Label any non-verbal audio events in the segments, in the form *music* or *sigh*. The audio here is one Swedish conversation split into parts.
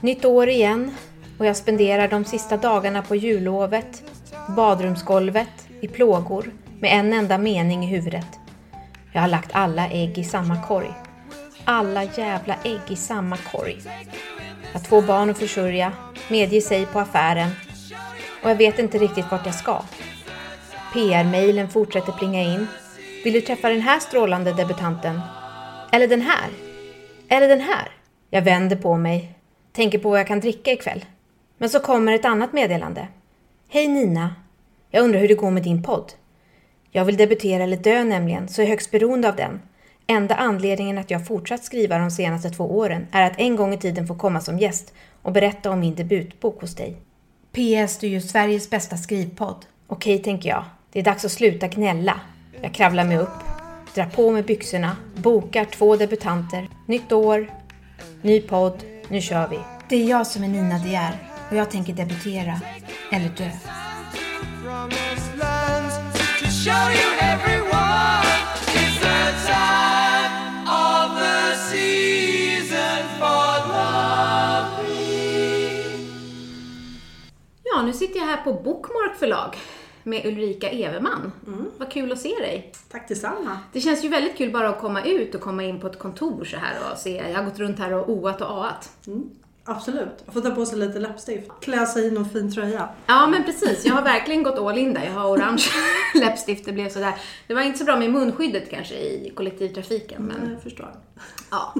Nytt år igen och jag spenderar de sista dagarna på jullovet, badrumsgolvet, i plågor, med en enda mening i huvudet. Jag har lagt alla ägg i samma korg. Alla jävla ägg i samma korg. Jag har två barn att försörja, medger sig på affären och jag vet inte riktigt vart jag ska. PR-mailen fortsätter plinga in. Vill du träffa den här strålande debutanten? Eller den här? Eller den här? Jag vänder på mig, tänker på vad jag kan dricka ikväll. Men så kommer ett annat meddelande. Hej Nina! Jag undrar hur det går med din podd. Jag vill debutera eller dö nämligen, så jag är högst beroende av den. Enda anledningen att jag fortsatt skriva de senaste två åren är att en gång i tiden få komma som gäst och berätta om min debutbok hos dig. PS, du är ju Sveriges bästa skrivpodd. Okej, tänker jag. Det är dags att sluta gnälla. Jag kravlar mig upp, drar på mig byxorna, bokar två debutanter. Nytt år, ny podd, nu kör vi. Det är jag som är Nina De är och jag tänker debutera, eller dö. Ja, nu sitter jag här på Bookmark förlag med Ulrika Everman. Vad kul att se dig. Tack detsamma. Det känns ju väldigt kul bara att komma ut och komma in på ett kontor så här och se. Jag har gått runt här och oat och aat. Absolut. Få ta på sig lite läppstift. Klä sig i någon fin tröja. Ja, men precis. Jag har verkligen gått all in där. Jag har orange *laughs* läppstift. Det blev sådär. Det var inte så bra med munskyddet kanske i kollektivtrafiken, men Jag förstår. ja.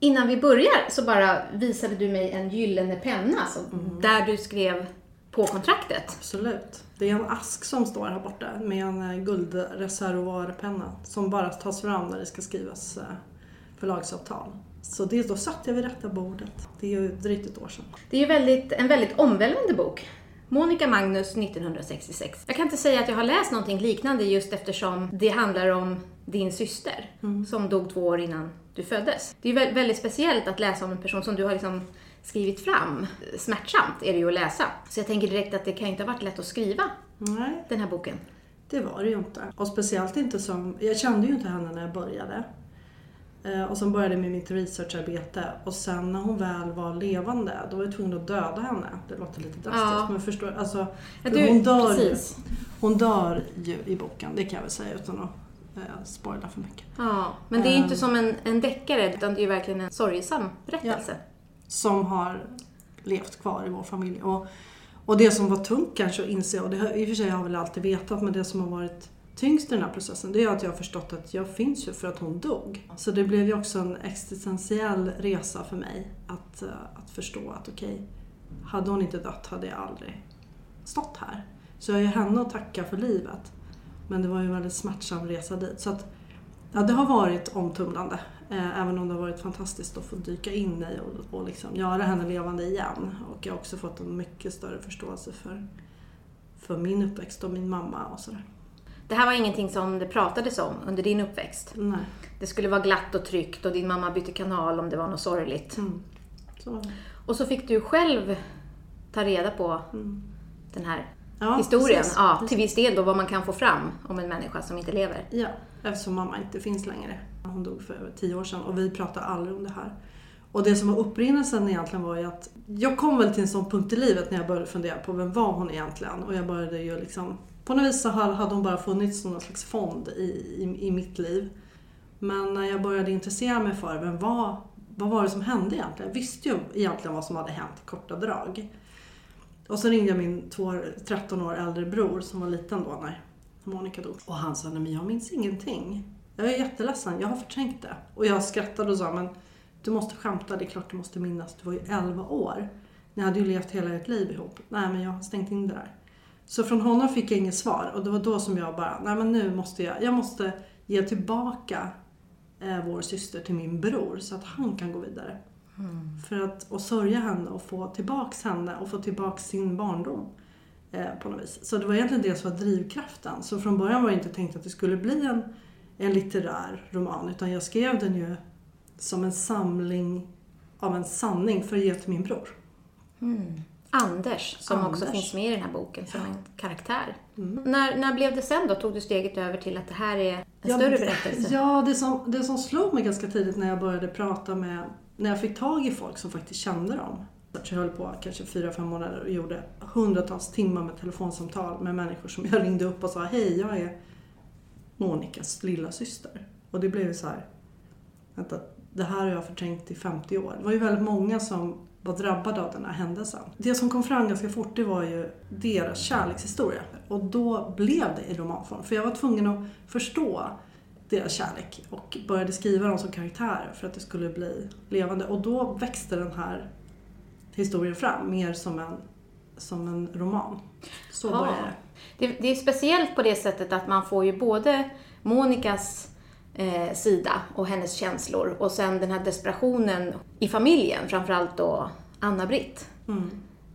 Innan vi börjar så bara visade du mig en gyllene penna som, där du skrev på kontraktet. Absolut. Det är en ask som står här borta med en eh, guldreservoarpenna som bara tas fram när det ska skrivas eh, förlagsavtal. Så det, då satt jag vid rätta bordet. Det är ju drygt ett år sedan. Det är ju väldigt, en väldigt omvälvande bok. Monica Magnus 1966. Jag kan inte säga att jag har läst någonting liknande just eftersom det handlar om din syster som dog två år innan du föddes. Det är ju vä- väldigt speciellt att läsa om en person som du har liksom skrivit fram. Smärtsamt är det ju att läsa. Så jag tänker direkt att det kan ju inte ha varit lätt att skriva Nej, den här boken. det var det ju inte. Och speciellt inte som... Jag kände ju inte henne när jag började. Eh, Och sen började med mitt researcharbete och sen när hon väl var levande då var jag tvungen att döda henne. Det låter lite drastiskt Ja. men förstår alltså, Ja, du- hon, dör ju, precis. hon dör ju i boken, det kan jag väl säga utan att eh, spoila för mycket. Ja, men det är ju inte Ehm. som en, en deckare utan det är ju verkligen en sorgesam berättelse. Som har levt kvar i vår familj. Och, och det som var tungt kanske att inse, och det har, i och för sig har jag väl alltid vetat, men det som har varit tyngst i den här processen det är att jag har förstått att jag finns ju för att hon dog. Så det blev ju också en existentiell resa för mig att, eh, att förstå att okej, hade hon inte dött hade jag aldrig stått här. Så jag har ju henne att tacka för livet. Men det var ju en väldigt smärtsam resa dit. Så att, ja, det har varit omtumlande. Eh, även om det har varit fantastiskt att få dyka in i och, och liksom göra henne levande igen. Och jag har också fått en mycket större förståelse för, för min uppväxt och min mamma och sådär. Det här var ingenting som det pratades om under din uppväxt. Nej. Det skulle vara glatt och tryggt och din mamma bytte kanal om det var något sorgligt. Mm. Så. Och så fick du själv ta reda på den här Ja, historien. precis. Ja, till viss del då vad man kan få fram om en människa som inte lever. Ja, eftersom mamma inte finns längre. Hon dog för över tio år sedan och vi pratar aldrig om det här. Och det som var upprinnelsen egentligen var ju att jag kom väl till en sån punkt i livet när jag började fundera på vem var hon egentligen? Och jag började ju liksom, på något vis så hade hon bara funnits som någon slags fond i, i, i mitt liv. Men när jag började intressera mig för vem var, vad var det som hände egentligen? Jag visste ju egentligen vad som hade hänt i korta drag. Och så ringde jag min 12, 13 år äldre bror som var liten då när Monica dog. Och han sa, nej men jag minns ingenting. Jag är jätteledsen, jag har förträngt det. Och jag skrattade och sa, men du måste skämta, det är klart du måste minnas. Du var ju 11 år. Ni hade ju levt hela ert liv ihop. Nej men jag har stängt in det där. Så från honom fick jag inget svar och det var då som jag bara, nej men nu måste jag, jag måste ge tillbaka eh, vår syster till min bror så att han kan gå vidare. För att och sörja henne och få tillbaks henne och få tillbaks sin barndom. Eh, på något vis. Så det var egentligen det som var drivkraften. Så från början var det inte tänkt att det skulle bli en, en litterär roman utan jag skrev den ju som en samling av en sanning för att ge till min bror. Anders, som också Anders. finns med i den här boken som en karaktär. När, när blev det sen då? Tog du steget över till att det här är En Ja, större berättelse? Ja, det som, det som slog mig ganska tidigt när jag började prata med, när jag fick tag i folk som faktiskt kände dem. Så jag höll på kanske fyra, fem månader och gjorde hundratals timmar med telefonsamtal med människor som jag ringde upp och sa Hej, jag är Monikas lilla syster. Och det blev ju så här, vänta, det här har jag förträngt i 50 år. Det var ju väldigt många som var drabbade av den här händelsen. Det som kom fram ganska fort det var ju deras kärlekshistoria. Och då blev det i romanform. För jag var tvungen att förstå deras kärlek och började skriva dem som karaktärer för att det skulle bli levande. Och då växte den här historien fram mer som en, som en roman. Så Ja. började det. Det, det är speciellt på det sättet att man får ju både Monikas eh, sida och hennes känslor och sen den här desperationen i familjen, framförallt då Anna-Britt, Mm.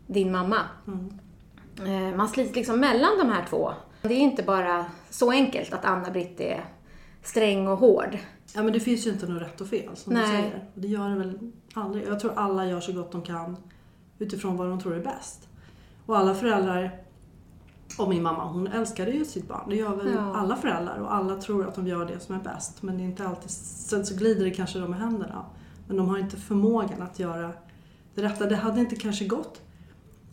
din mamma. Mm. Eh, man slits liksom mellan de här två. Det är inte bara så enkelt att Anna-Britt är sträng och hård. Ja men det finns ju inte något rätt och fel som Nej. du säger. Det gör det väl aldrig. Jag tror alla gör så gott de kan utifrån vad de tror är bäst. Och alla föräldrar, och min mamma, hon älskade ju sitt barn. Det gör väl Ja. alla föräldrar och alla tror att de gör det som är bäst. Men det är inte alltid, sen så glider det kanske dem i händerna. Men de har inte förmågan att göra det rätta. Det hade inte kanske gått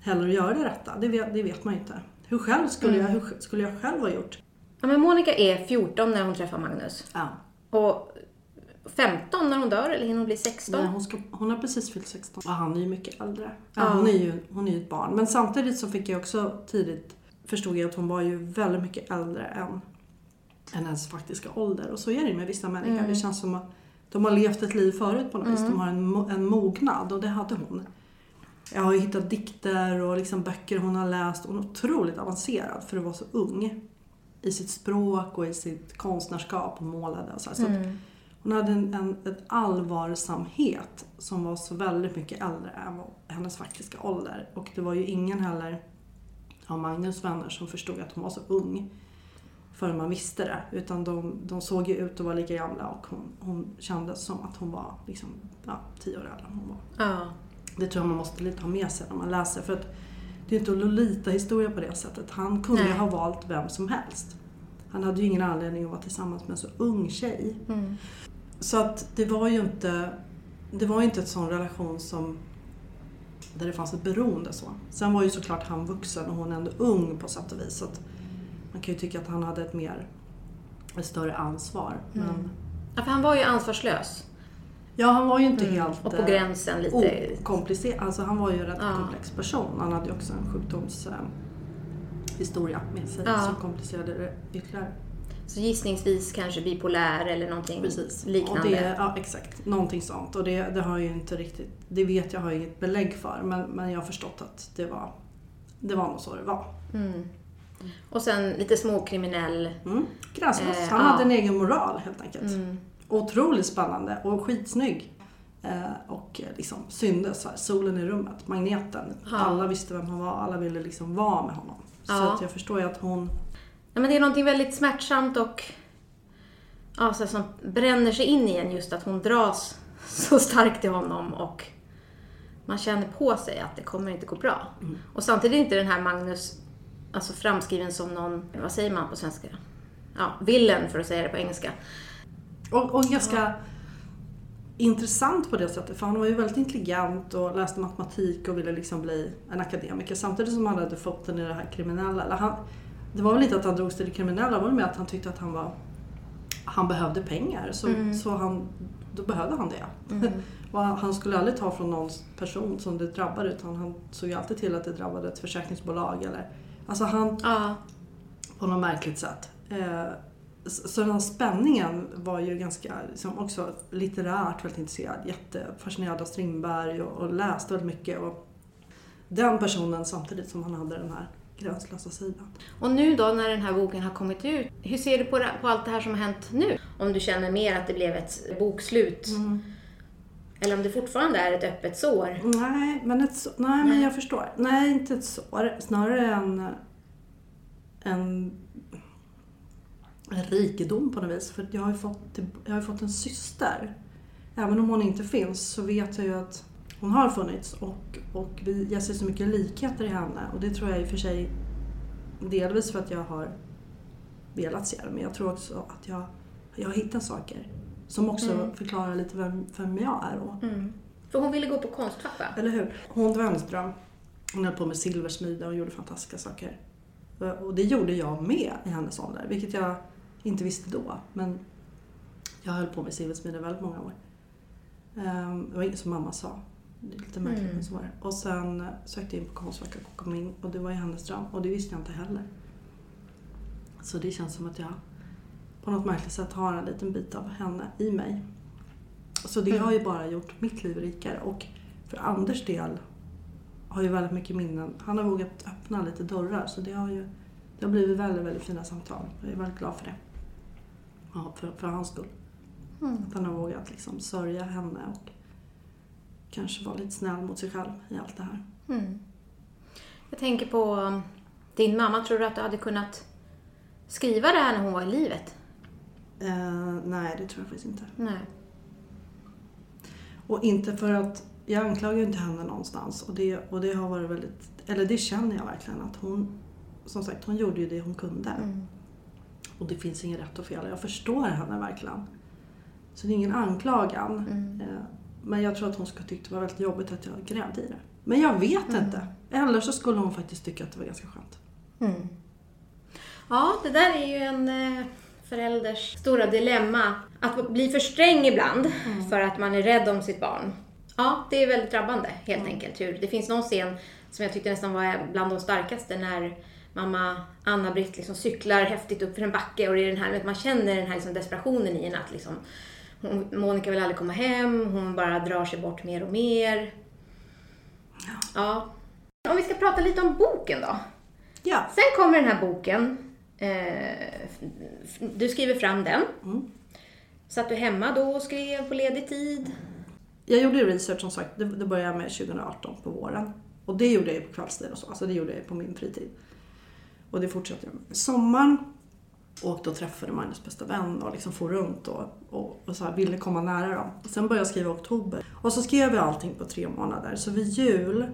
heller att göra det rätta. Det vet, det vet man ju inte. Hur själv skulle, jag, hur skulle jag själv ha gjort? Ja, men Monica är 14 när hon träffar Magnus. Ja. Och 15 när hon dör, eller hinner hon bli 16? Nej, hon, ska, hon har precis fyllt 16 och han är ju mycket äldre. Ja. Hon, är ju, hon är ju ett barn. Men samtidigt så fick jag också tidigt förstod jag att hon var ju väldigt mycket äldre än, än hennes faktiska ålder. Och så är det ju med vissa människor. Mm. Det känns som att de har levt ett liv förut på något vis. De har en, en mognad och det hade hon. Jag har ju hittat dikter och liksom böcker hon har läst. Hon är otroligt avancerad för att vara så ung. I sitt språk och i sitt konstnärskap. Hon målade och så. så Mm. hon hade en, en ett allvarsamhet som var så väldigt mycket äldre än hennes faktiska ålder. Och det var ju ingen heller av Magnus vänner som förstod att hon var så ung förrän man visste det. Utan de, de såg ju ut att vara lika gamla och hon, hon kändes som att hon var liksom, ja, tio år äldre än hon var. Ja. Det tror jag man måste lite ha med sig när man läser. För att det är inte en Lolita-historia på det sättet. Han kunde ju Nej. ha valt vem som helst. Han hade ju ingen anledning att vara tillsammans med en så ung tjej. Mm. Så att det var ju inte, det var inte en sån relation som där det fanns ett beroende så. Sen var ju såklart han vuxen och hon ändå ung på sätt och vis. Så att man kan ju tycka att han hade ett mer, ett större ansvar. Mm. Men, ja, för han var ju ansvarslös. Ja, han var ju inte Mm. helt Och på eh, gränsen lite... okomplicerad. Alltså han var ju en rätt Ja. komplex person. Han hade ju också en sjukdomshistoria eh, historia med sig Ja. som komplicerade det ytterligare. Så gissningsvis kanske bipolär eller någonting Precis. liknande. Det, ja, exakt. Någonting sånt. Och det, det har jag ju inte riktigt, det vet jag har inget belägg för. Men, men jag har förstått att det var, det var nog så det var. Mm. Och sen lite småkriminell. Mm. Gränslös. Eh, Han ja. hade en egen moral helt enkelt. Mm. Otroligt spännande och skitsnygg. Eh, och eh, liksom syndes, här, solen i rummet, magneten. Ja. Alla visste vem han var, alla ville liksom vara med honom. Så Ja. att jag förstår ju att hon Ja, men det är någonting väldigt smärtsamt och ja, så som bränner sig in i en just att hon dras *laughs* så starkt till honom och man känner på sig att det kommer inte gå bra. Mm. Och samtidigt är inte den här Magnus alltså framskriven som någon, vad säger man på svenska? Ja, villen för att säga det på engelska. Och, och ganska intressant på det sättet. För han var ju väldigt intelligent och läste matematik och ville liksom bli en akademiker. Samtidigt som han hade fått den i det här kriminella. Eller han, det var väl inte att han drogs till det kriminella, det var väl mer att han tyckte att han var han behövde pengar. Så, Mm. så han, då behövde han det. Mm. *laughs* Och han han skulle aldrig ta från någon person som det drabbade utan han såg ju alltid till att det drabbade ett försäkringsbolag. Eller, alltså han, Ja, på något märkligt sätt. Eh, så den här spänningen var ju ganska, liksom också litterärt väldigt intresserad. Jättefascinerad av Strindberg och, och läste väldigt mycket. Och den personen samtidigt som han hade den här gränslösa sidan. Och nu då när den här boken har kommit ut, hur ser du på, det, på allt det här som har hänt nu? Om du känner mer att det blev ett bokslut? Eller om det fortfarande är ett öppet sår? Nej, men, ett, så- nej, men jag förstår. Nej, inte ett sår. Snarare en, en rikedom på något vis. För jag har, ju fått, jag har fått en syster. Även om hon inte finns så vet jag ju att hon har funnits och, och vi, jag ser så mycket likheter i henne. Och det tror jag i och för sig delvis för att jag har velat se det. Men jag tror också att jag jag hittar saker som också förklarar lite vem, vem jag är. Och, Mm. För hon ville gå på Konstfack va? Eller hur? Hon dröm. Hon höll på med silversmide och gjorde fantastiska saker. Och det gjorde jag med i hennes ålder, vilket jag inte visste då. Men jag höll på med silversmide väldigt många år. Ehm, Det var inget som mamma sa. Det är lite märkligt Mm. men så var det. Och sen sökte jag in på Konstfack och kom in och det var ju hennes dröm och det visste jag inte heller. Så det känns som att jag på något märkligt sätt har en liten bit av henne i mig. Så det Mm. har ju bara gjort mitt liv rikare och för Anders del har ju väldigt mycket minnen. Han har vågat öppna lite dörrar så det har ju det har blivit väldigt, väldigt fina samtal. Jag är väldigt glad för det. Ja, för, för hans skull. Mm. Att han har vågat liksom sörja henne och kanske vara lite snäll mot sig själv i allt det här. Mm. Jag tänker på um, din mamma. Tror du att du hade kunnat skriva det här när hon var i livet? Eh, nej, det tror jag faktiskt inte. Nej. Och inte för att, jag anklagar inte henne någonstans och det, och det har varit väldigt, eller det känner jag verkligen att hon, som sagt hon gjorde ju det hon kunde. Mm. Och det finns inget rätt och fel. Jag förstår henne verkligen. Så det är ingen anklagan. Mm. Eh, Men jag tror att hon skulle tycka det var väldigt jobbigt att jag grävde i det. Men jag vet Mm. inte. Eller så skulle hon faktiskt tycka att det var ganska skönt. Mm. Ja, det där är ju en eh, förälders stora dilemma. Att bli för sträng ibland för att man är rädd om sitt barn. Ja, det är väldigt drabbande helt enkelt. Hur, det finns någon scen som jag tyckte nästan var bland de starkaste när mamma Anna-Britt liksom cyklar häftigt upp för en backe och det är den här, man känner den här liksom desperationen i en att liksom, hon, Monica vill aldrig komma hem, hon bara drar sig bort mer och mer. Ja. Om vi ska prata lite om boken då. Ja. Sen kommer den här boken. Eh, du skriver fram den. Mm. Satt du hemma då och skrev på ledig tid? Jag gjorde research som sagt. Det, det började jag med 2018 på våren. Och det gjorde jag ju på kvällstid och så. Alltså det gjorde jag ju på min fritid. Och det fortsatte jag med. Sommaren åkte och träffade Magnus bästa vän och liksom for runt och, och, och så här ville komma nära dem. Sen började jag skriva i oktober. Och så skrev jag allting på tre månader. Så vid jul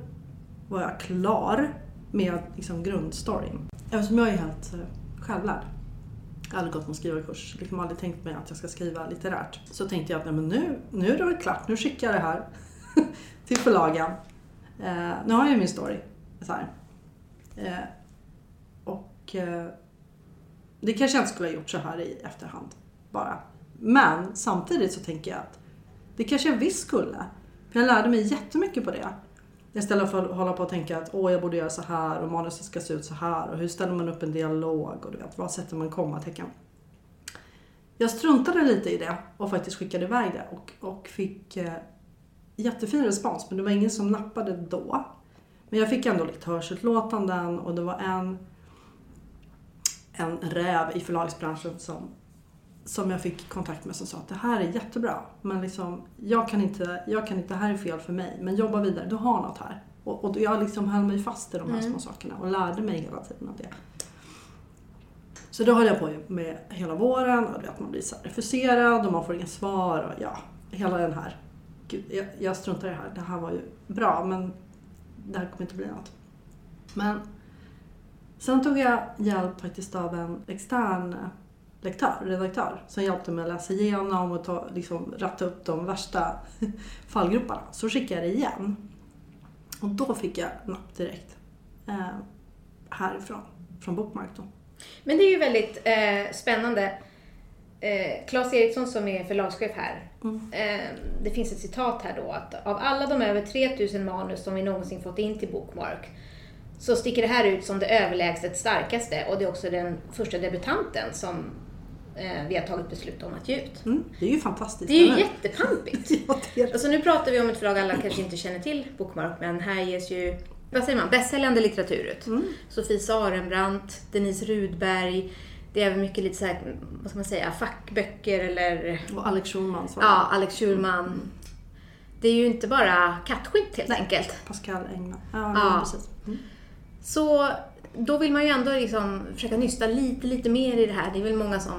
var jag klar med liksom grundstoryn. Eftersom jag är helt eh, självlärd. Jag har aldrig gått någon skrivarkurs, liksom aldrig tänkt mig att jag ska skriva litterärt. Så tänkte jag att nej, men nu, nu är det väl klart, nu skickar jag det här *laughs* till förlagen. Eh, nu har jag ju min story. Så här. Eh, och eh, det kanske jag inte skulle ha gjort så här i efterhand bara. Men samtidigt så tänker jag att det kanske jag visst skulle. För jag lärde mig jättemycket på det. Istället för att hålla på och tänka att åh, jag borde göra så här och manuset ska se ut så här och hur ställer man upp en dialog och du vet, vad sätter man kommatecken. Jag struntade lite i det och faktiskt skickade iväg det och, och fick eh, jättefin respons men det var ingen som nappade då. Men jag fick ändå lektörsutlåtanden och det var en, en räv i förlagsbranschen som, som jag fick kontakt med som sa att det här är jättebra men liksom, jag, kan inte, jag kan inte, det här är fel för mig men jobba vidare, du har något här. Och, och jag liksom höll mig fast i de här Mm. små sakerna och lärde mig hela tiden av det. Så då höll jag på med hela våren och vet, man blir så refuserad och man får inga svar och ja, hela den här. Gud, jag, jag struntar i det här. Det här var ju bra men det här kommer inte bli något. Men sen tog jag hjälp faktiskt av en extern lektör, redaktör som hjälpte mig att läsa igenom och ta, liksom, ratta upp de värsta *laughs* fallgroparna. Så skickade jag det igen. Och då fick jag napp direkt. Eh, härifrån, från Bookmark då. Men det är ju väldigt eh, spännande. Eh, Claes Eriksson som är förlagschef här. Mm. Eh, det finns ett citat här då att av alla de över 3000 manus som vi någonsin fått in till Bookmark så sticker det här ut som det överlägset starkaste och det är också den första debutanten som eh, vi har tagit beslut om att ge ut. Mm, det är ju fantastiskt. Det är ju jättepampigt. *laughs* Ja, det är. Alltså nu pratar vi om ett förlag alla kanske inte känner till Bookmark, men här ges ju, vad säger man, bästsäljande litteratur ut. Mm. Sofie Sarenbrant, Denise Rudberg, det är även mycket lite så här, vad ska man säga, fackböcker eller Och Alex Schulman. Så. ja, Alex Schulman. Det är ju inte bara kattskit helt enkelt. Pascal Engman. Ja. ja. precis. Så då vill man ju ändå liksom försöka nysta lite, lite mer i det här. Det är väl många som,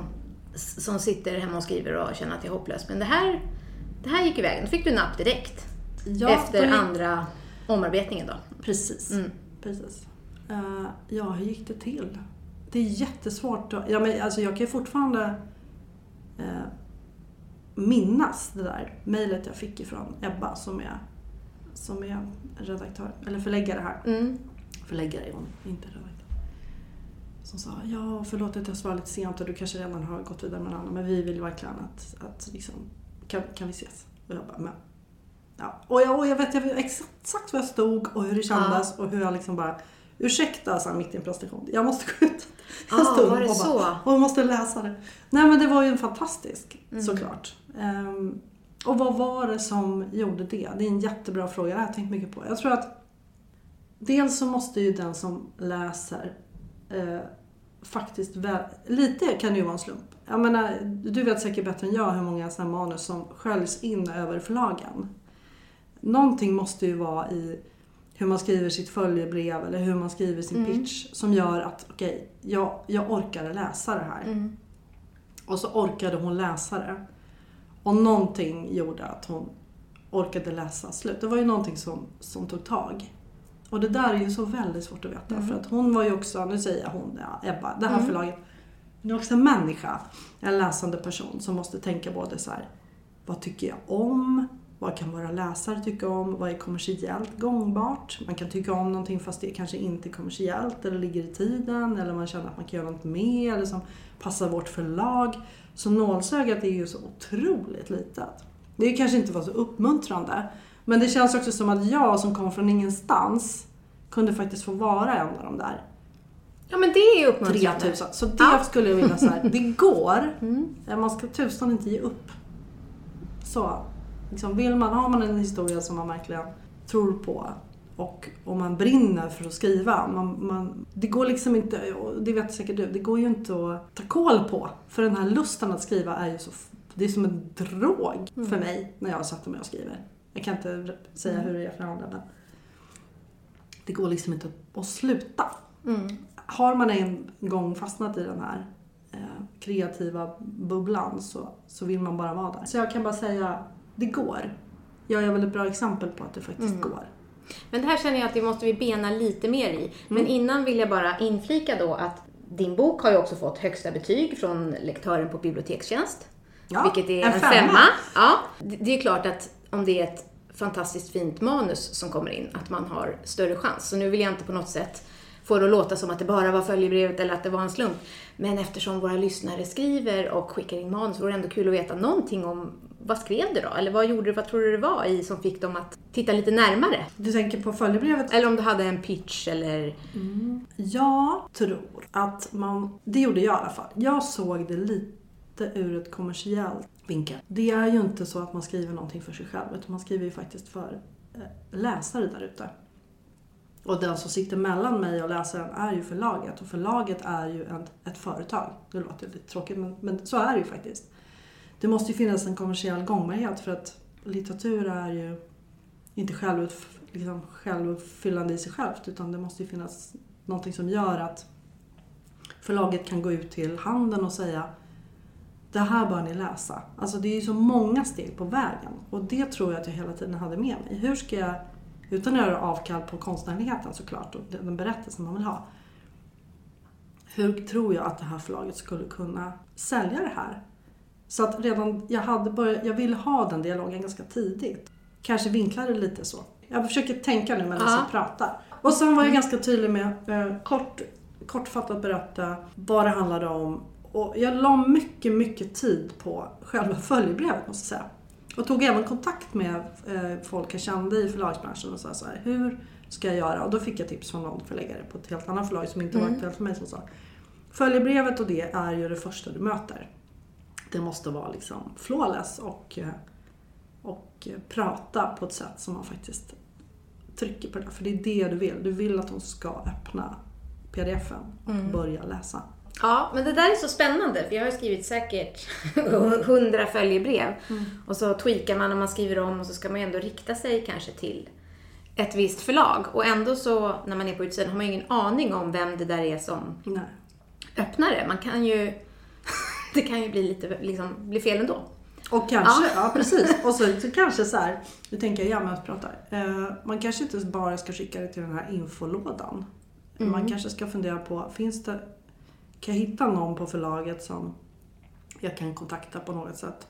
som sitter hemma och skriver och känner att det är hopplöst. Men det här, det här gick iväg. Då fick du napp direkt. Ja, efter gick- andra omarbetningen då. Precis. Mm. Precis. Eh, ja, hur gick det till? Det är jättesvårt att... Ja, men alltså jag kan ju fortfarande eh, minnas det där mejlet jag fick ifrån Ebba som är, som är redaktör, eller förläggare här. Mm. Förläggare är hon, inte redaktör. Som sa, ja förlåt att jag svarade lite sent och du kanske redan har gått vidare med en annan men vi vill verkligen att, att liksom, kan, kan vi ses? Och jag bara, men. Ja. Och, jag, och jag vet jag exakt, exakt var jag stod och hur det kändes och hur jag liksom bara Ursäkta, sa mitt i en prestation. Jag måste gå ut en Ah, stund var det och så? bara, och jag måste läsa det. Nej men det var ju en fantastisk, Mm. såklart. Ehm, och vad var det som gjorde det? Det är en jättebra fråga, det har jag tänkt mycket på. Jag tror att dels så måste ju den som läser eh, faktiskt vä- lite kan det ju vara en slump. Jag menar, du vet säkert bättre än jag hur många sådana manus som sköljs in över förlagen. Någonting måste ju vara i hur man skriver sitt följebrev eller hur man skriver sin Mm. pitch som gör att okej, jag, jag orkade läsa det här. Mm. Och så orkade hon läsa det. Och någonting gjorde att hon orkade läsa slut. Det var ju någonting som, som tog tag. Och det där är ju så väldigt svårt att veta. Mm. För att hon var ju också, nu säger jag hon, ja, Ebba, det här Mm. förlaget. Hon är också en människa, en läsande person som måste tänka både så här, vad tycker jag om? Vad kan våra läsare tycka om? Vad är kommersiellt gångbart? Man kan tycka om någonting fast det kanske inte är kommersiellt eller ligger i tiden eller man känner att man kan göra något mer eller som passar vårt förlag. Så nålsögat är ju så otroligt litet. Det kanske inte var så uppmuntrande. Men det känns också som att jag som kom från ingenstans kunde faktiskt få vara en av de där Ja men det är ju uppmuntrande. 3000. Så det Ja. skulle jag vilja säga, det går. *laughs* Mm. Man ska tusan inte ge upp. Så, liksom, vill man, har man en historia som man verkligen tror på och om man brinner för att skriva. Man, man, det går liksom inte, och det vet säkert du, det går ju inte att ta koll på. För den här lusten att skriva är ju så, det är som en drog för mig när jag sätter mig och skriver. Jag kan inte säga hur det är för andra men det går liksom inte att sluta Mm. har man en gång fastnat i den här eh, kreativa bubblan så, så vill man bara vara där. Så jag kan bara säga, det går. Jag är väl ett bra exempel på att det faktiskt Mm. går. Men det här känner jag att det måste vi bena lite mer i. Men Mm. innan vill jag bara inflika då att din bok har ju också fått högsta betyg från lektören på bibliotekstjänst. Ja, vilket är en, en femma. femma. Ja, det är klart att om det är ett fantastiskt fint manus som kommer in, att man har större chans. Så nu vill jag inte på något sätt få det att låta som att det bara var följebrevet eller att det var en slump. Men eftersom våra lyssnare skriver och skickar in manus vore det ändå kul att veta någonting om vad skrev du då? Eller vad gjorde du, vad tror du det var i som fick dem att titta lite närmare? Du tänker på följebrevet? Eller om du hade en pitch eller... Jag tror att man, det gjorde jag i alla fall. Jag såg det lite ur ett kommersiellt vinkel. Det är ju inte så att man skriver någonting för sig själv utan man skriver ju faktiskt för eh, läsare där ute. Och den som sitter mellan mig och läsaren är ju förlaget och förlaget är ju ett, ett företag. Det låter lite tråkigt men, men så är det ju faktiskt. Det måste ju finnas en kommersiell gångbarhet för att litteratur är ju inte självupp, liksom självuppfyllande i sig självt utan det måste ju finnas någonting som gör att förlaget kan gå ut till handeln och säga det här bör ni läsa. Alltså det är ju så många steg på vägen och det tror jag att jag hela tiden hade med mig. Hur ska jag, utan att göra avkall på konstnärligheten såklart och den berättelsen man vill ha. Hur tror jag att det här förlaget skulle kunna sälja det här? Så att redan, jag, hade börjat, jag ville ha den dialogen ganska tidigt. Kanske vinkla det lite så. Jag försöker tänka nu medan Ja. jag pratar. Och sen var jag ganska tydlig med eh, kort, kortfattat berätta vad det handlade om. Och jag la mycket, mycket tid på själva följebrevet måste jag säga. Och tog även kontakt med eh, folk jag kände i förlagsbranschen och sa så här, hur ska jag göra? Och då fick jag tips från någon förläggare på ett helt annat förlag som inte var Mm. aktuellt för mig som sa Följebrevet och det är ju det första du möter. Det måste vara liksom flawless och, eh, och eh, prata på ett sätt som man faktiskt trycker på det. För det är det du vill. Du vill att de ska öppna pdfen och Mm. börja läsa. Ja, men det där är så spännande för jag har skrivit säkert *laughs* hundra följebrev. Och så tweakar man och man skriver om och så ska man ju ändå rikta sig kanske till ett visst förlag. Och ändå så, när man är på utsidan, har man ju ingen aning om vem det där är som Nej. öppnar det. Man kan ju... *laughs* det kan ju bli lite, liksom, bli fel ändå. Och kanske, ja, precis. *laughs* Och så, så kanske så här, nu tänker jag jag pratar. Eh, man kanske inte bara ska skicka det till den här infolådan. Man kanske ska fundera på, finns det, kan jag hitta någon på förlaget som jag kan kontakta på något sätt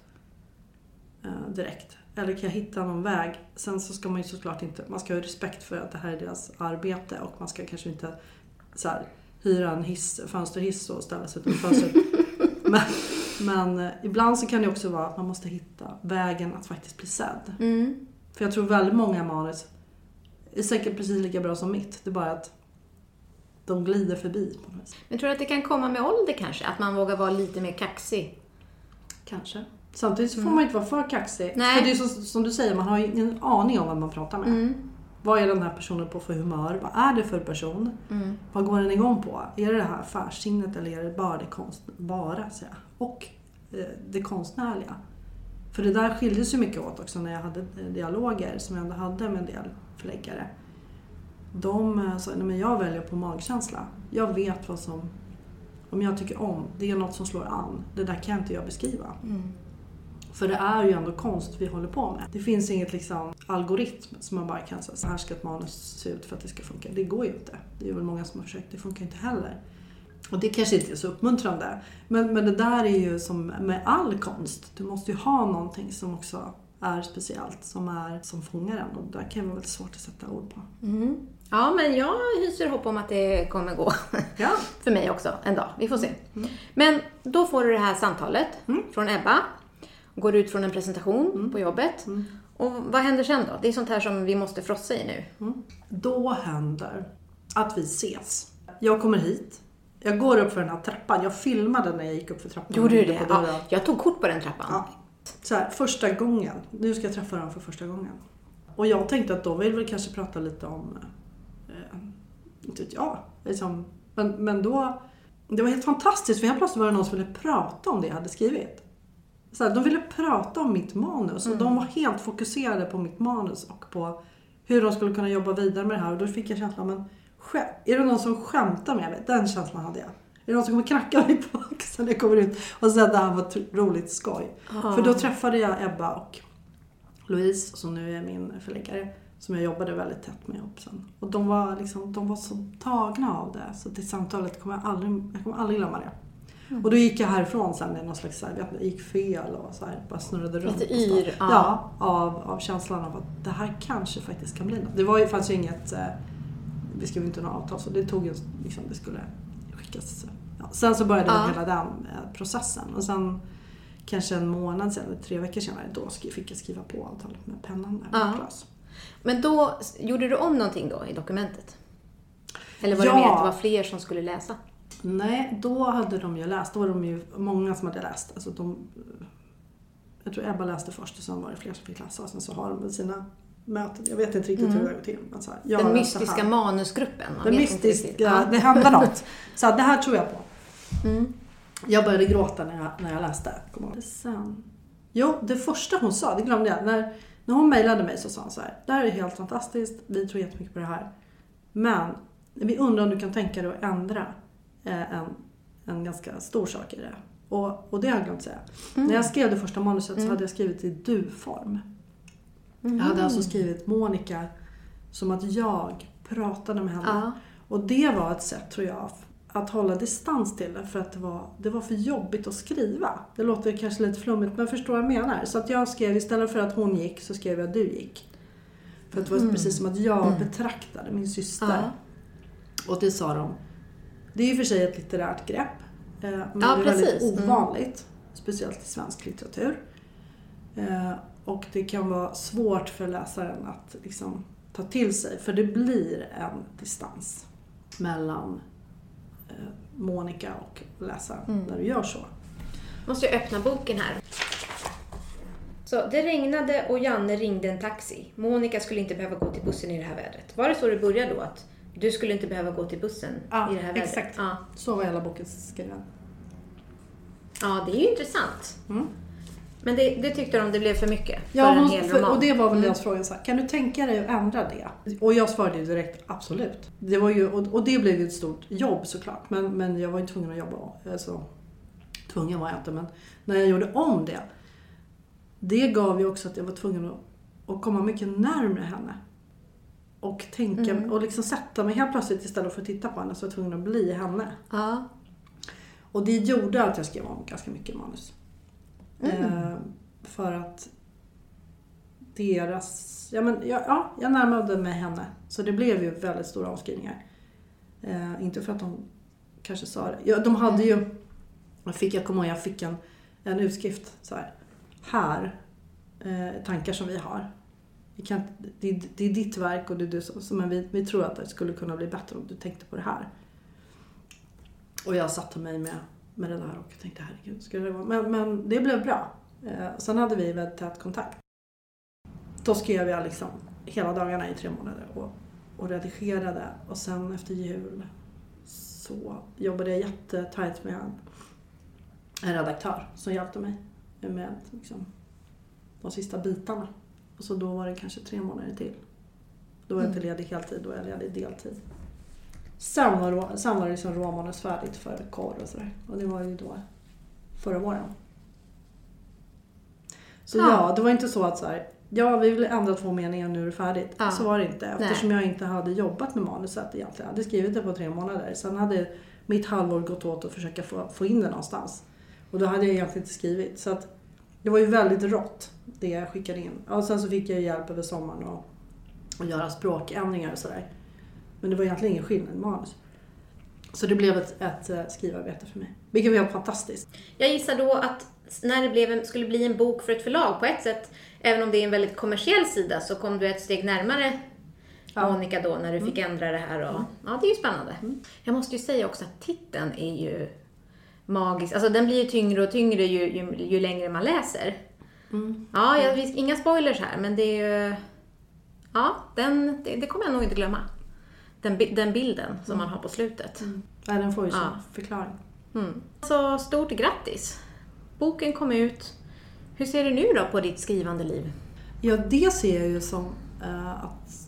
eh, direkt. Eller kan jag hitta någon väg? Sen så ska man ju såklart inte, man ska ha respekt för att det här är deras arbete och man ska kanske inte så här, hyra en hiss, fönsterhiss och ställa sig utanför fönstret. *laughs* men, men eh, ibland så kan det också vara att man måste hitta vägen att faktiskt bli sedd. Mm. För jag tror väldigt många manus är säkert precis lika bra som mitt. Det är bara att de glider förbi på något vis. Men tror du att det kan komma med ålder kanske? Att man vågar vara lite mer kaxig? Kanske. Samtidigt så får man inte vara för kaxig. Mm. Nej. För det är så, som du säger, man har ju ingen aning om vad man pratar med. Mm. Vad är den här personen på för humör? Vad är det för person? Mm. Vad går den igång på? Är det det här affärssinnet eller är det bara det konst... Bara, säger jag. Och eh, det konstnärliga. För det där skiljer sig mycket åt också när jag hade eh, dialoger som jag ändå hade med en del förläggare. De eh, sa, nej men jag väljer på magkänsla. Jag vet vad som, om jag tycker om, det är något som slår an. Det där kan inte jag beskriva. Mm. För det är ju ändå konst vi håller på med. Det finns inget liksom algoritm som man bara kan säga så här ska ett manus se ut för att det ska funka. Det går ju inte. Det är väl många som har försökt, det funkar inte heller. Och det kanske inte är så uppmuntrande. Men, men det där är ju som med all konst. Du måste ju ha någonting som också är speciellt, som, är, som fångar en. Och det där kan vara väldigt svårt att sätta ord på. Mm. Ja, men jag hyser hopp om att det kommer gå. *laughs* Ja, För mig också, en dag. Vi får se. Men då får du det här samtalet Mm. från Ebba. Går ut från en presentation på jobbet. Mm. Och vad händer sen då? Det är sånt här som vi måste frossa i nu. då händer att vi ses. Jag kommer hit. Jag går upp för den här trappan. Jag filmade när jag gick upp för trappan. Gjorde du det? Ja, jag tog kort på den trappan. Ja. Så här, första gången. Nu ska jag träffa dem för första gången. Och jag tänkte att de vill väl kanske prata lite om, eh, inte vet jag. Liksom. Men, men då, det var helt fantastiskt för helt plötsligt var det någon som ville prata om det jag hade skrivit. Så här, de ville prata om mitt manus och de var helt fokuserade på mitt manus och på hur de skulle kunna jobba vidare med det här. Och då fick jag känslan, men är det någon som skämtar med mig? Den känslan hade jag. Är det någon som kommer knacka mig på axeln när jag kommer ut och säga att det här var ett roligt skoj? För då träffade jag Ebba och Louise, som nu är min förläggare, som jag jobbade väldigt tätt med ihop sen. Och de var, liksom, de var så tagna av det, så det samtalet kommer jag aldrig, jag kommer aldrig glömma det. Och då gick jag härifrån sen med någon slags, så här, vet inte, gick fel och så här, bara snurrade runt. Lite yr, ja. Ja, av, av känslan av att det här kanske faktiskt kan bli något. Det var ju, fanns ju inget, eh, vi skrev inte något avtal så det tog ju, liksom, det skulle skickas. Ja. Sen så började Ja. hela den eh, processen och sen kanske en månad sen, eller tre veckor senare, då fick jag skriva på avtalet med pennan där. Ja. med Klas. Men då, gjorde du om någonting då i dokumentet? Eller var Ja. det mer att det var fler som skulle läsa? Nej, då hade de ju läst. Då var de ju många som hade läst. Alltså de, jag tror Ebba läste först och sen var det fler som fick läsa. Och sen så har de väl sina möten. Jag vet inte riktigt hur det går till. Men så här, jag Den har mystiska manusgruppen? man Den mystiska. Ja. det hände något. Så här, det här tror jag på. Mm. Jag började gråta när jag, när jag läste. Sen. Jo, det första hon sa, det glömde jag. När, när hon mejlade mig så sa hon så här. Det här är helt fantastiskt. Vi tror jättemycket på det här. Men vi undrar om du kan tänka dig att ändra eh, en, en ganska stor sak i det. Och, och det har jag glömt säga. När jag skrev det första manuset så hade jag skrivit i du-form. Jag hade alltså skrivit Monica som att jag pratade med henne. Ja. Och det var ett sätt, tror jag, att hålla distans till det för att det var, det var för jobbigt att skriva. Det låter kanske lite flummigt men förstår vad jag menar. Så att jag skrev, istället för att hon gick så skrev jag du gick. För att det var precis som att jag betraktade min syster. Ja. Och det sa de. Det är ju för sig ett litterärt grepp. eh, Men Ja, det är precis. väldigt Mm. ovanligt. Speciellt i svensk litteratur. Eh, Och det kan vara svårt för läsaren att liksom ta till sig. För det blir en distans mellan Monica och läsaren Mm. när du gör så. Måste jag öppna boken här. Så det regnade och Janne ringde en taxi. Monica skulle inte behöva gå till bussen i det här vädret. Var det så det började då? Att du skulle inte behöva gå till bussen Ja, i det här vädret? exakt. Ja. Så var hela boken skriven. ja, det är ju intressant. Mm. Men det, det tyckte de det blev för mycket Ja, för en hon, hel för, roman. och det var väl deras fråga. Så här, kan du tänka dig att ändra det? Och jag svarade ju direkt absolut. Det var ju, och, och det blev ju ett stort jobb såklart. Men, men jag var ju tvungen att jobba. Alltså, tvungen var jag inte, men när jag gjorde om det. Det gav ju också att jag var tvungen att, att komma mycket närmare henne. Och tänka och liksom sätta mig helt plötsligt istället för att titta på henne så var jag tvungen att bli henne. Ja. Och det gjorde att jag skrev om ganska mycket manus. Mm. Eh, för att deras... Ja, men, ja, ja, jag närmade mig henne. Så det blev ju väldigt stora avskrivningar. Eh, inte för att de kanske sa det. Ja, de hade ju... Jag, fick, jag kommer ihåg, jag fick en, en utskrift så här. Här, eh, tankar som vi har. Vi kan, det, är- det är ditt verk och det är du som- men vi, vi tror att det skulle kunna bli bättre om du tänkte på det här. Och jag satte mig med, med det där och tänkte herregud, ska det vara... Men, men det blev bra. Eh, sen hade vi väldigt tät kontakt. Då skrev jag liksom hela dagarna i tre månader och, och redigerade. Och sen efter jul så jobbade jag jättetajt med en, en redaktör som hjälpte mig med liksom, de sista bitarna. Och så då var det kanske tre månader till. Då var jag inte ledig heltid, då var jag ledig deltid. Sen var, sen var det liksom råmanus färdigt för korr och sådär. Och det var ju då förra våren. Så Ja. ja, det var inte så att så här, ja vi vill ändra två meningar nu är det färdigt. Ja. Så var det inte eftersom jag inte hade jobbat med manuset egentligen. Jag hade skrivit det på tre månader. Sen hade mitt halvår gått åt att försöka få, få in det någonstans. Och då hade jag egentligen inte skrivit. Så att det var ju väldigt rått det jag skickade in. Och sen så fick jag hjälp över sommaren och, och göra språkändringar och sådär. Men det var egentligen ingen skillnad i manus. Så det blev ett, ett eh, skrivarbete för mig. Vilket var helt fantastiskt. Jag gissar då att när det blev en, skulle bli en bok för ett förlag på ett sätt, även om det är en väldigt kommersiell sida, så kom du ett steg närmare Ja. Monica då när du fick ändra det här. Och, Ja, det är ju spännande. Jag måste ju säga också att titeln är ju magisk. Alltså den blir ju tyngre och tyngre ju, ju, ju längre man läser. Ja, jag, inga spoilers här, men det är ju... Ja, den, det, det kommer jag nog inte glömma. Den, den bilden som man har på slutet. Nej, den får ju Ja. förklaring. Mm. Så stort grattis! Boken kom ut. Hur ser du nu då på ditt skrivande liv? Ja, det ser jag ju som eh, att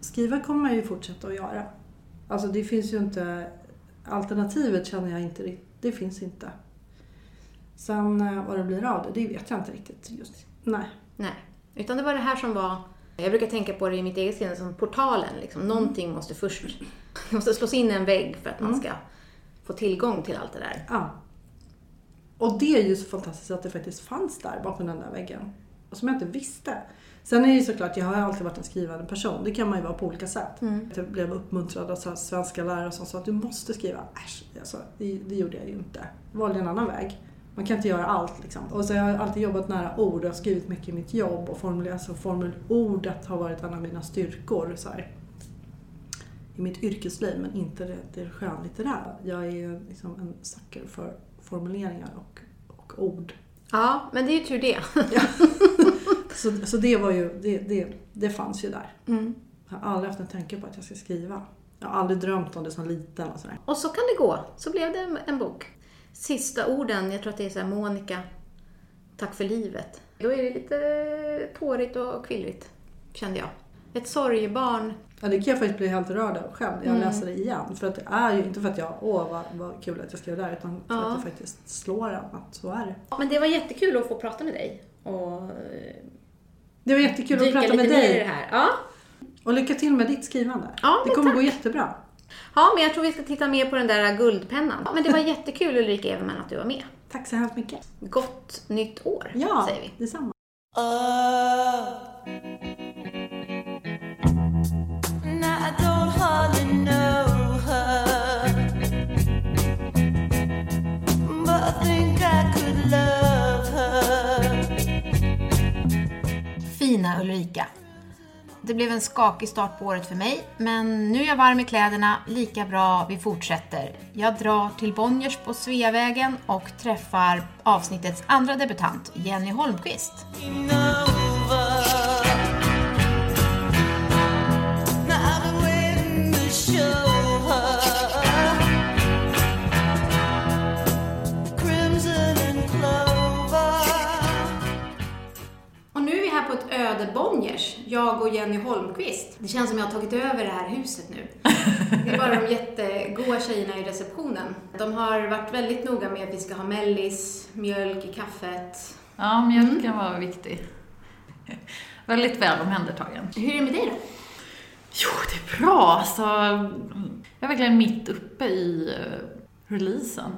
skriva kommer man ju fortsätta att göra. Alltså det finns ju inte... Alternativet känner jag inte riktigt. Det finns inte. Sen eh, vad det blir av det, det vet jag inte riktigt just. Nej. Nej, utan det var det här som var... Jag brukar tänka på det i mitt eget skrivande som portalen. Liksom. Någonting måste först... Det *laughs* måste slås in en vägg för att man ska få tillgång till allt det där. Ja. Och det är ju så fantastiskt att det faktiskt fanns där bakom den där väggen. Och som jag inte visste. Sen är det ju såklart, jag har alltid varit en skrivande person. Det kan man ju vara på olika sätt. Jag blev uppmuntrad av svenska lärare som sa att du måste skriva. Äsch, alltså, det, det gjorde jag ju inte. Jag valde en annan väg. Man kan inte göra allt liksom. Och så har jag alltid jobbat nära ord och har skrivit mycket i mitt jobb. Och formul, alltså formulordet har varit en av mina styrkor. Så här, i mitt yrkesliv men inte det, det skönlitterära. Jag är liksom en sucker för formuleringar och, och ord. Ja, men det är ju tur det. *laughs* Så, så det var ju, det, det, det fanns ju där. Mm. Jag har aldrig haft en tanke på att jag ska skriva. Jag har aldrig drömt om det som liten och sådär. Och så kan det gå. Så blev det en bok. Sista orden, jag tror att det är så här, Monica, tack för livet. Då är det lite tårigt och kvillrigt, kände jag. Ett sorgebarn. Ja, det kan jag faktiskt bli helt rörd av själv när jag Mm. läser det igen. För att det är ju inte för att jag, åh vad, vad kul att jag skrev där, utan för Ja. att det faktiskt slår en att så är det. Ja, Men det var jättekul att få prata med dig. Och eh, Det var jättekul att dyka prata lite med ner i det dig. här. Ja. Och lycka till med ditt skrivande. Ja, det kommer tack. gå jättebra. Ja, men jag tror vi ska titta mer på den där guldpennan. Ja, Men det var *laughs* jättekul Ulrika Everman att du var med. Tack så hemskt mycket. Gott nytt år, Ja, säger vi. detsamma. Love her. Fina Ulrika. Det blev en skakig start på året för mig, men nu är jag varm i kläderna, lika bra vi fortsätter. Jag drar till Bonniers på Sveavägen och träffar avsnittets andra debutant, Jenny Holmqvist. Mm. Öde Bonniers, jag och Jenny Holmqvist. Det känns som jag har tagit över det här huset nu. Det är bara de jättegoda tjejerna i receptionen. De har varit väldigt noga med att vi ska ha mellis, mjölk i kaffet. Ja, mjölken var viktig. Väldigt väl omhändertagen. Hur är det med dig då? Jo, det är bra. Alltså, jag är verkligen mitt uppe i eh, releasen.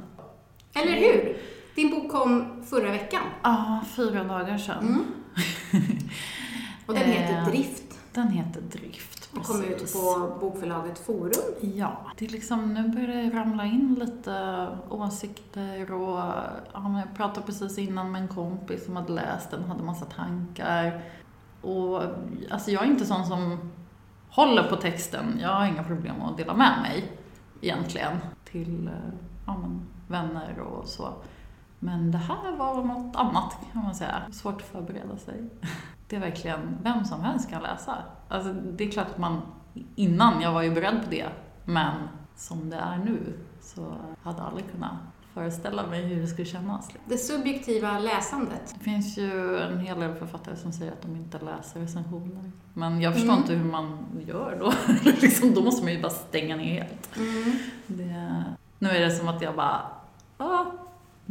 Eller hur? Din bok kom förra veckan Ja, fyra dagar sedan. Mm. *laughs* och den heter Eh, Drift. Den heter Drift, och kom ut precis. på bokförlaget Forum. Ja, det är liksom, nu börjar det ramla in lite åsikter och ja, jag pratade precis innan med en kompis som hade läst den hade massa tankar. Och alltså jag är inte sån som håller på texten. Jag har inga problem att dela med mig egentligen till eh, ja, men, vänner och så. Men det här var något annat kan man säga. Svårt att förbereda sig. Det är verkligen, vem som helst kan läsa. Alltså, det är klart att man, innan, jag var ju beredd på det, men som det är nu så hade jag aldrig kunnat föreställa mig hur det skulle kännas. Det subjektiva läsandet. Det finns ju en hel del författare som säger att de inte läser recensioner. Men jag förstår Mm. inte hur man gör då. *laughs* liksom, då måste man ju bara stänga ner helt. Mm. Det, nu är det som att jag bara, ah,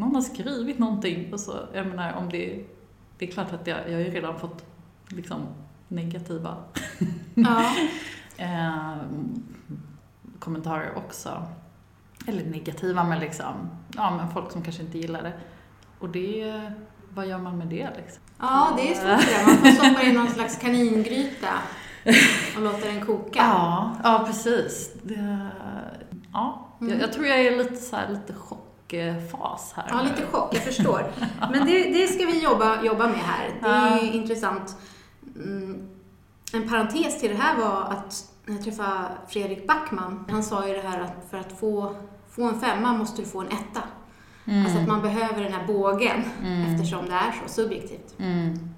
någon har skrivit någonting. Och så, jag menar, om det, det är klart att jag, jag har ju redan fått liksom negativa Ja. *laughs* eh, kommentarer också. Eller negativa, men liksom, ja men folk som kanske inte gillar det. Och det, vad gör man med det liksom? ja, det är svårt det. Man får stoppa i någon slags kaningryta och låta den koka. Ja, ja precis. Det, ja, Mm. jag, jag tror jag är lite så här, lite chockfas här. Ja, lite chock, jag förstår. Men det, det ska vi jobba, jobba med här. Det är Ja. intressant. Mm. En parentes till det här var att när jag träffade Fredrik Backman, han sa ju det här att för att få, få en femma måste du få en etta. Mm. Alltså att man behöver den här bågen Mm. eftersom det är så subjektivt Mm.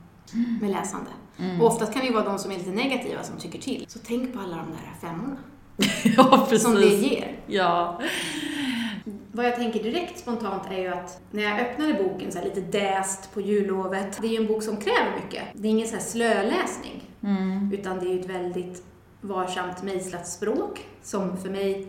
med läsande. Mm. Och oftast kan det ju vara de som är lite negativa som tycker till. Så tänk på alla de där femmorna *laughs* ja, precis. som det ger. Ja. Vad jag tänker direkt spontant är ju att när jag öppnade boken så lite däst på jullovet, det är ju en bok som kräver mycket. Det är ingen så här slöläsning, Mm. utan det är ju ett väldigt varsamt mejslat språk som för mig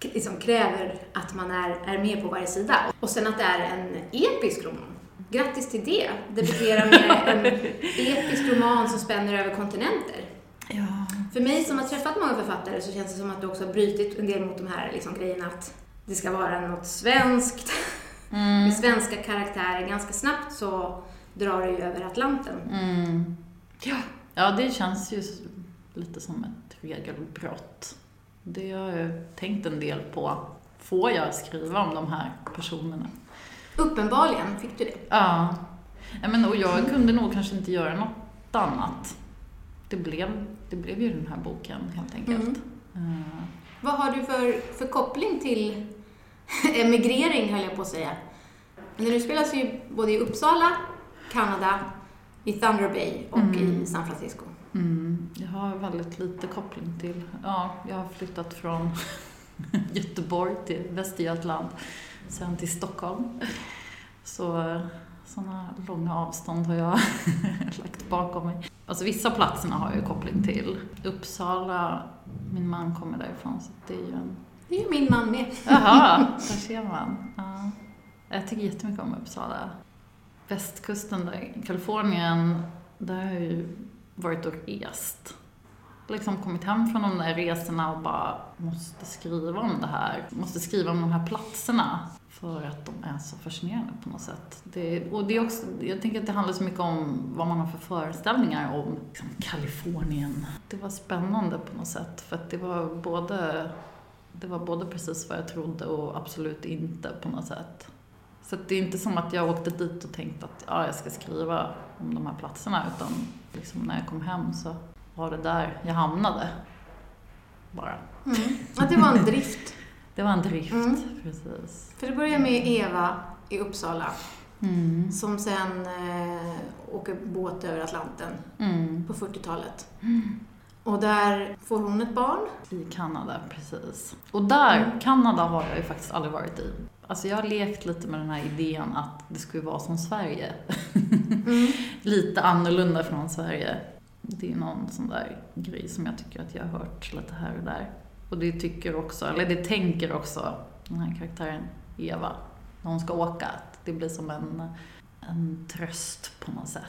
liksom kräver att man är, är med på varje sida. Och sen att det är en episk roman. Grattis till det! Debutera med en *laughs* episk roman som spänner över kontinenter. Ja. För mig som har träffat många författare så känns det som att du också har brutit en del mot de här liksom, grejerna att det ska vara något svenskt, Mm. med svenska karaktärer. Ganska snabbt så drar det ju över Atlanten. Mm. Ja. ja, det känns ju lite som ett regelbrott. Det har jag tänkt en del på. Får jag skriva om de här personerna? Uppenbarligen fick du det. Ja. ja men, och jag kunde nog kanske inte göra något annat. Det blev, det blev ju den här boken helt enkelt. Mm. Eh, Vad har du för, för koppling till *laughs* emigrering, höll jag på att säga? Men nu spelas ju både i Uppsala, Kanada, i Thunder Bay och Mm. i San Francisco. Mm, jag har väldigt lite koppling till, ja, jag har flyttat från *laughs* Göteborg till Västergötland, sen till Stockholm. Så sådana långa avstånd har jag *laughs* lagt bakom mig. Alltså vissa platserna har jag ju koppling till. Uppsala, min man kommer därifrån så det är ju en... Det är ju min man med. Jaha, *laughs* där ser man. Ja. Jag tycker jättemycket om Uppsala. Västkusten där, Kalifornien, där har jag ju varit och rest. Liksom kommit hem från de där resorna och bara måste skriva om det här. Måste skriva om de här platserna. För att de är så fascinerande på något sätt. Det, och det är också, jag tänker att det handlar så mycket om vad man har för föreställningar om liksom, Kalifornien. Det var spännande på något sätt. För att det var både det var både precis vad jag trodde och absolut inte på något sätt. Så att det är inte som att jag åkte dit och tänkte att ja, jag ska skriva om de här platserna utan liksom när jag kom hem så var det där jag hamnade. Bara. Mm. Att det var en drift. Det var en drift, Mm. precis. För det börjar med Eva i Uppsala Mm. som sen eh, åker båt över Atlanten Mm. på 40-talet. Och där får hon ett barn. I Kanada, precis. Och där, Mm. Kanada har jag ju faktiskt aldrig varit i. Alltså jag har lekt lite med den här idén att det skulle vara som Sverige. Mm. *laughs* lite annorlunda från Sverige. Det är någon sån där grej som jag tycker att jag har hört lite här och där. Och det tycker också, eller det tänker också den här karaktären Eva, när hon ska åka, att det blir som en, en tröst på något sätt.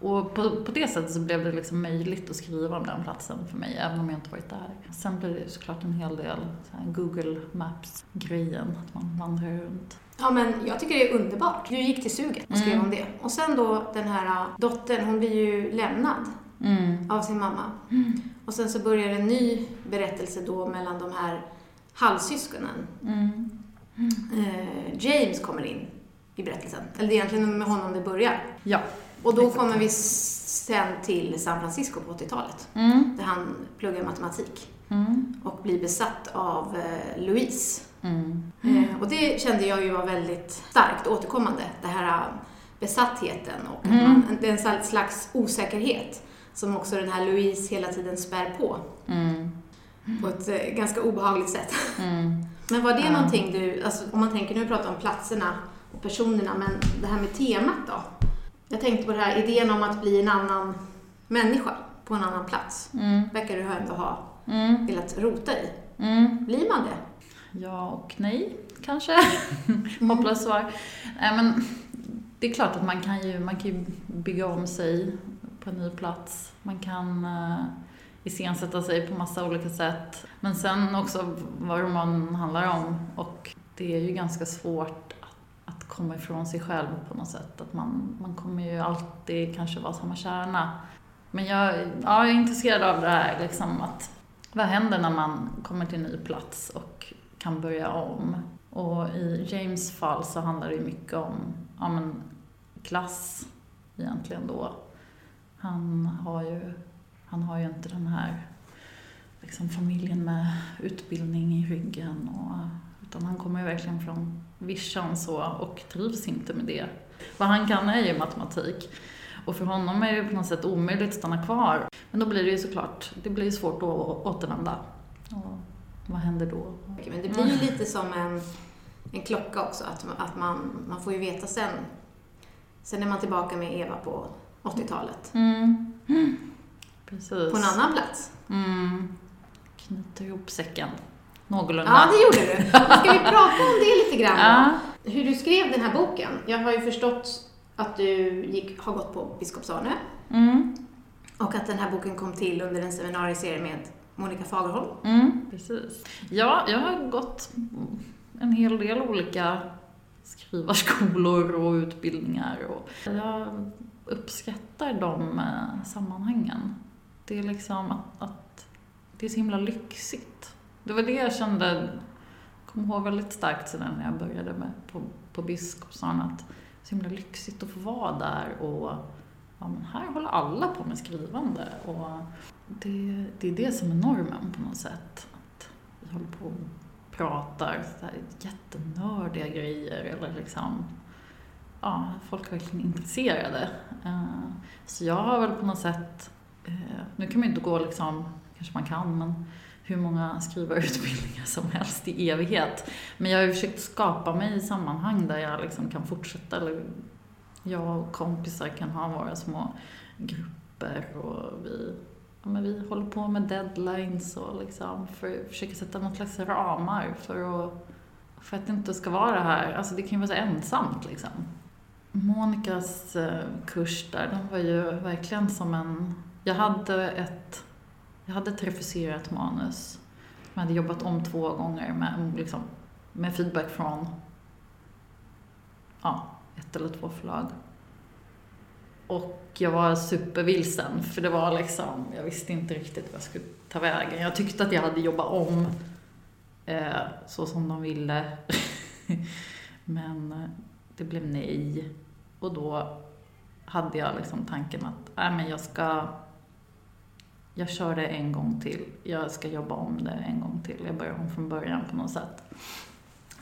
Och på, på det sättet så blev det liksom möjligt att skriva om den platsen för mig, även om jag inte varit där. Sen blir det såklart en hel del Google Maps-grejen, att man vandrar runt. Ja, men jag tycker det är underbart. Du gick till suget och skrev Mm. om det. Och sen då den här dottern, hon blir ju lämnad Mm. av sin mamma. Och sen så börjar en ny berättelse då mellan de här halvsyskonen. Mm. Eh, James kommer in i berättelsen. Eller det är egentligen med honom det börjar. Ja. Och då Exakt. kommer vi sen till San Francisco på 80-talet. Mm. Där han pluggar matematik Mm. och blir besatt av eh, Louise. Mm. Eh, och det kände jag ju var väldigt starkt återkommande. Det här eh, besattheten och att Mm. man, det är en slags osäkerhet som också den här Louise hela tiden spär på. Mm. På ett eh, ganska obehagligt sätt. Mm. *laughs* Men var det Ja. någonting du, alltså om man tänker, nu pratar om platserna och personerna, men det här med temat då? Jag tänkte på det här idén om att bli en annan människa på en annan plats. Mm. verkar du ändå ha Mm. velat rota i. Mm. Blir man det? Ja och nej, kanske. *laughs* Hopplöst svar. Nej, men det är klart att man kan ju, man kan ju bygga om sig på en ny plats. Man kan uh, iscensätta sig på massa olika sätt. Men sen också vad romanen handlar om. Och det är ju ganska svårt att, att komma ifrån sig själv på något sätt. Att man, man kommer ju alltid kanske vara samma kärna. Men jag, ja, jag är intresserad av det här liksom att vad händer när man kommer till en ny plats och kan börja om? Och i James fall så handlar det ju mycket om ja, men, klass egentligen då. Han har ju, han har ju inte den här liksom, familjen med utbildning i ryggen. Och, utan han kommer ju verkligen från vischan så och trivs inte med det. Vad han kan är ju matematik. Och för honom är det på något sätt omöjligt att stanna kvar. Men då blir det ju såklart, det blir svårt att återvända. Och vad händer då? Men det blir ju lite som en, en klocka också, att, att man, man får ju veta sen. Sen är man tillbaka med Eva på 80-talet. Mm. Precis. På en annan plats. Mm. Knyter ihop säcken. Någorlunda. Ja, det gjorde du. Ska vi prata om det lite grann då? Ja. Hur du skrev den här boken. Jag har ju förstått att du gick, har gått på Biskopsarne Mm. och att den här boken kom till under en seminarieserie med Monica Fagerholm. Mm. Precis. Ja, jag har gått en hel del olika skrivarskolor och utbildningar. Och jag uppskattar de eh, sammanhangen. Det är liksom att, att det är så himla lyxigt. Det var det jag kände, kom ihåg väldigt starkt sedan när jag började med på, på Biskopsson, att det är så himla lyxigt att få vara där och ja, men här håller alla på med skrivande. Och det, det är det som är normen på något sätt. Att vi håller på och pratar så här jättenördiga grejer eller liksom ja, folk är verkligen intresserade. Eh, så jag har väl på något sätt, eh, nu kan man ju inte gå liksom, kanske man kan, men hur många skrivarutbildningar som helst i evighet. Men jag har ju försökt skapa mig i sammanhang där jag liksom kan fortsätta, eller jag och kompisar kan ha våra små grupper och vi, ja, men vi håller på med deadlines och liksom för, försöker sätta något slags ramar för att, för att det inte ska vara det här, alltså det kan ju vara så ensamt liksom. Monikas eh, kurs där, den var ju verkligen som en... Jag hade ett, jag hade ett refuserat manus. Jag hade jobbat om två gånger med, liksom, med feedback från ja, ett eller två förlag. Och jag var supervilsen, för det var liksom, jag visste inte riktigt vad jag skulle ta vägen. Jag tyckte att jag hade jobbat om eh, så som de ville. *laughs* Men eh, det blev nej. Och då hade jag liksom tanken att äh, men jag ska jag kör det en gång till. Jag ska jobba om det en gång till. Jag börjar om från början på något sätt.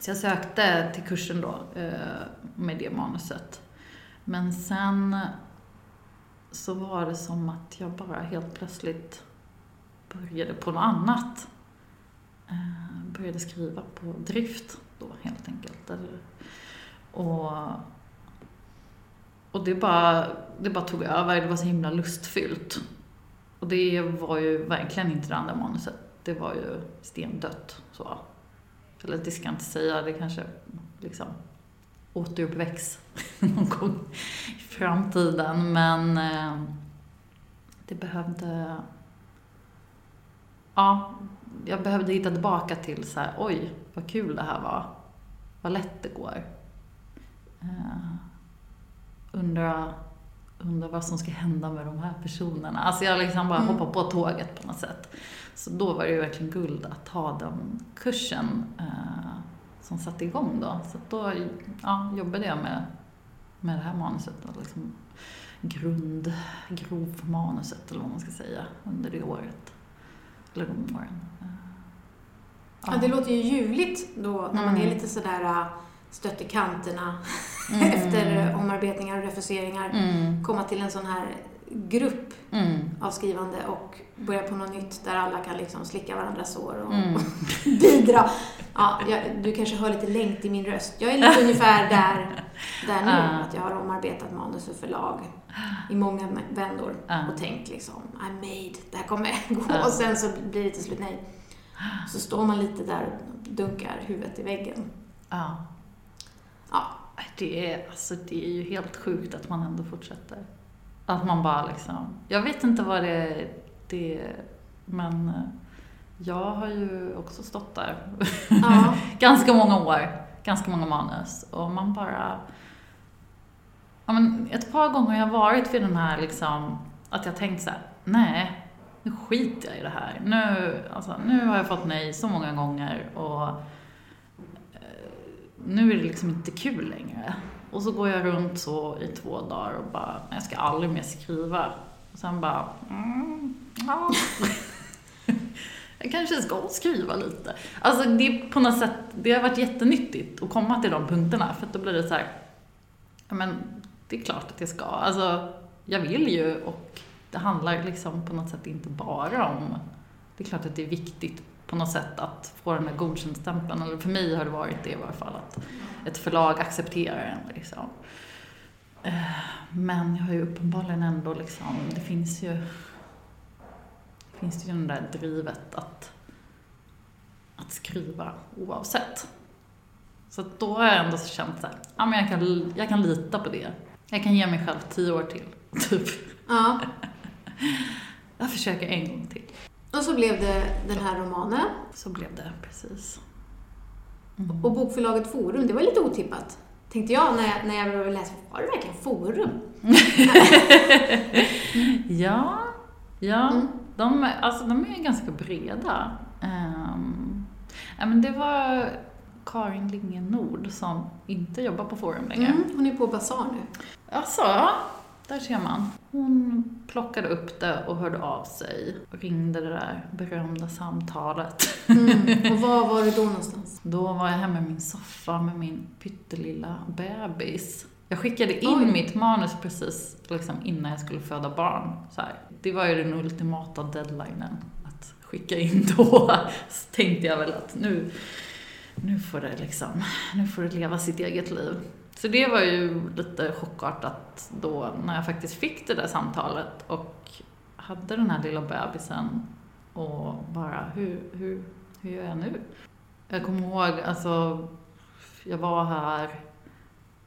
Så jag sökte till kursen då eh, med det manuset. Men sen så var det som att jag bara helt plötsligt började på något annat. Eh, började skriva på drift då helt enkelt. Och och det bara, det bara tog över, det var så himla lustfyllt. Och det var ju verkligen inte det andra manuset. Det var ju stendött. Så. Eller det ska jag inte säga, det kanske liksom återuppväcks *laughs* någon gång i framtiden. Men eh, det behövde... Ja, jag behövde hitta tillbaka till så här, oj, vad kul det här var. Vad lätt det går. Eh, Eh, undrar, undrar vad som ska hända med de här personerna. Alltså jag liksom bara Mm. hoppar på tåget på något sätt. Så då var det ju verkligen guld att ha den kursen eh, som satte igång då. Så då ja, jobbade jag med, med det här manuset. Och liksom grund, grovmanuset eller vad man ska säga under det året. Eller de åren. Eh, Ja, det låter ju ljuvligt då när man Mm. är lite sådär stött i kanterna *laughs* Mm. efter omarbetningar och refuseringar. Mm, Komma till en sån här grupp mm, av skrivande och börja på något nytt där alla kan liksom slicka varandras sår och mm. *laughs* bidra. Ja, jag, du kanske hör lite längt i min röst. Jag är lite ungefär där, där nu, Ja. att jag har omarbetat manus för förlag i många vändor Ja. och tänkt liksom, I'm made, det här kommer *laughs* gå. Ja. Och sen så blir det till slut nej. Så står man lite där och dunkar huvudet i väggen. Ja. Det är, alltså, det är ju helt sjukt att man ändå fortsätter. Att man bara liksom... Jag vet inte vad det det men eh, jag har ju också stått där Ja. *laughs* ganska många år, ganska många manus och man bara... Ja, men ett par gånger har jag varit vid den här liksom, att jag tänkt så här: nej, nu skiter jag i det här. Nu, alltså, nu har jag fått nej så många gånger och nu är det liksom inte kul längre. Och så går jag runt så i två dagar och bara, jag ska aldrig mer skriva. Och sen bara, mm, ja. *laughs* jag kanske ska skriva lite. Alltså det är på något sätt, det har varit jättenyttigt att komma till de punkterna för att då blir det så här, ja men det är klart att jag ska. Alltså jag vill ju och det handlar liksom på något sätt inte bara om, det är klart att det är viktigt på något sätt att få den där godkändstämpeln, eller för mig har det varit det i varje fall, att ett förlag accepterar en liksom. Eh, Men jag har ju uppenbarligen ändå liksom, det finns ju finns det ju den där drivet att, att skriva oavsett. Så då har jag ändå känt så här, ja men jag kan, jag kan lita på det. Jag kan ge mig själv tio år till, *laughs* typ. ja. Jag försöker en gång till. Och så blev det den här romanen. Så blev det, precis. Mm. Och bokförlaget Forum, det var lite otippat. Tänkte jag när jag, när jag började läsa, var det verkligen Forum? *laughs* Ja, ja. Mm. De, är- alltså, de är ganska breda. Um, ja, men det var Karin Linge Nord som inte jobbar på Forum längre. Mm, hon är på Basar nu. Alltså, där ser man. Hon plockade upp det och hörde av sig. Och ringde det där berömda samtalet. Mm. Och var var du då någonstans? *laughs* Då var jag hemma i min soffa med min pyttelilla bebis. Jag skickade in Oj. mitt manus precis liksom innan jag skulle föda barn. Det var ju den ultimata deadlinen att skicka in *laughs* då. Så tänkte jag väl att nu, nu, får det liksom, nu får det leva sitt eget liv. Så det var ju lite chockartat då när jag faktiskt fick det där samtalet och hade den här lilla bebisen och bara hur, hur, hur gör jag nu? Jag kommer ihåg, alltså, jag var här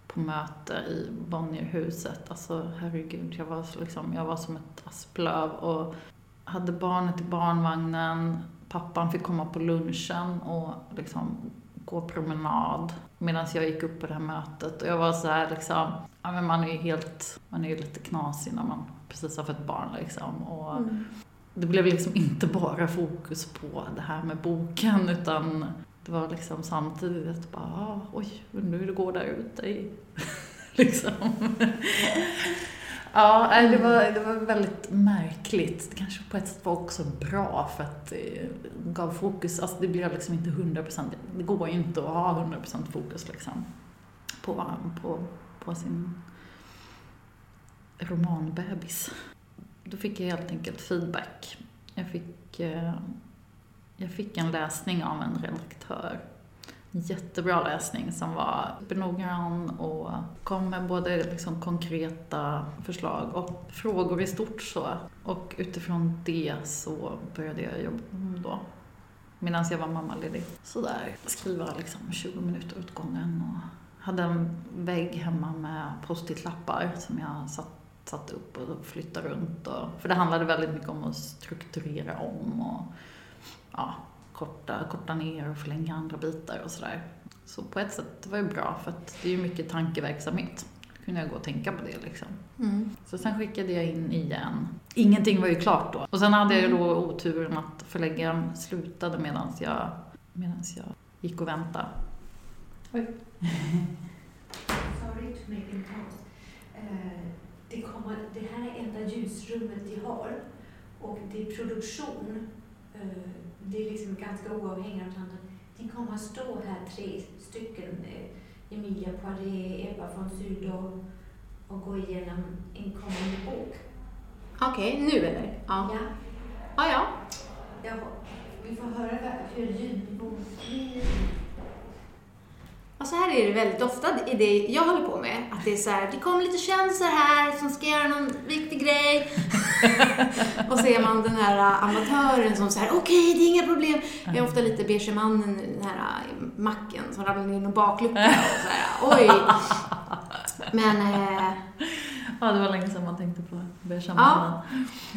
på möte i Bonnierhuset. Alltså herregud, jag var, liksom, jag var som ett asplöv och hade barnet i barnvagnen. Pappan fick komma på lunchen och liksom gå promenad medan jag gick upp på det här mötet. Och jag var så här liksom, ja men man är ju helt, man är ju lite knasig när man precis har fått barn liksom. Och Mm. det blev liksom inte bara fokus på det här med boken utan det var liksom samtidigt att bara, ah, oj, undrar hur det går där ute i... *laughs* liksom. Ja, nej, det var, det var väldigt märkligt. Det kanske på ett sätt var också bra för att det gav fokus, alltså det blev liksom inte 100%, det går ju inte att ha 100% fokus liksom på, på, på sin romanbebis. Då fick jag helt enkelt feedback. Jag fick, eh, jag fick en läsning av en redaktör. Jättebra läsning som var noggrann och kom med både liksom konkreta förslag och frågor i stort så. Och utifrån det så började jag jobba då. Medan jag var mammaledig. Sådär, skriva liksom 20 minuter åt gången och hade en vägg hemma med post-it-lappar som jag satt satt upp och flyttade runt. Och, för det handlade väldigt mycket om att strukturera om och ja, korta, korta ner och förlänga andra bitar och sådär. Så på ett sätt var det bra, för att det är ju mycket tankeverksamhet. Då kunde jag gå och tänka på det liksom. Mm. Så sen skickade jag in igen. Ingenting var ju klart då. Och sen hade jag ju då oturen att förläggaren slutade medan jag, medans jag gick och väntade. *laughs* Sorry to make pause. Eh, det, kommer, det här är enda ljusrummet de har och det är produktion. Det är liksom ganska oavhängigt av varandra. De kommer att stå här tre stycken. Emilia Poiré, Ebba von Sydow och gå igenom en kommande bok. Okej, nu eller? Ja. Ja, Ja, ja. ja vi får höra hur ljudnivån blir. Och så här är det väldigt ofta i det jag håller på med. Att det är så här, det kommer lite kändisar här som ska göra någon viktig grej. *laughs* och så är man den här amatören som säger okej, det är inga problem. Jag är ofta lite beige mannen, den här macken som ramlar ner i baklucka och så här, oj. Men, eh, Ja, det var länge sedan man tänkte på beige Ja.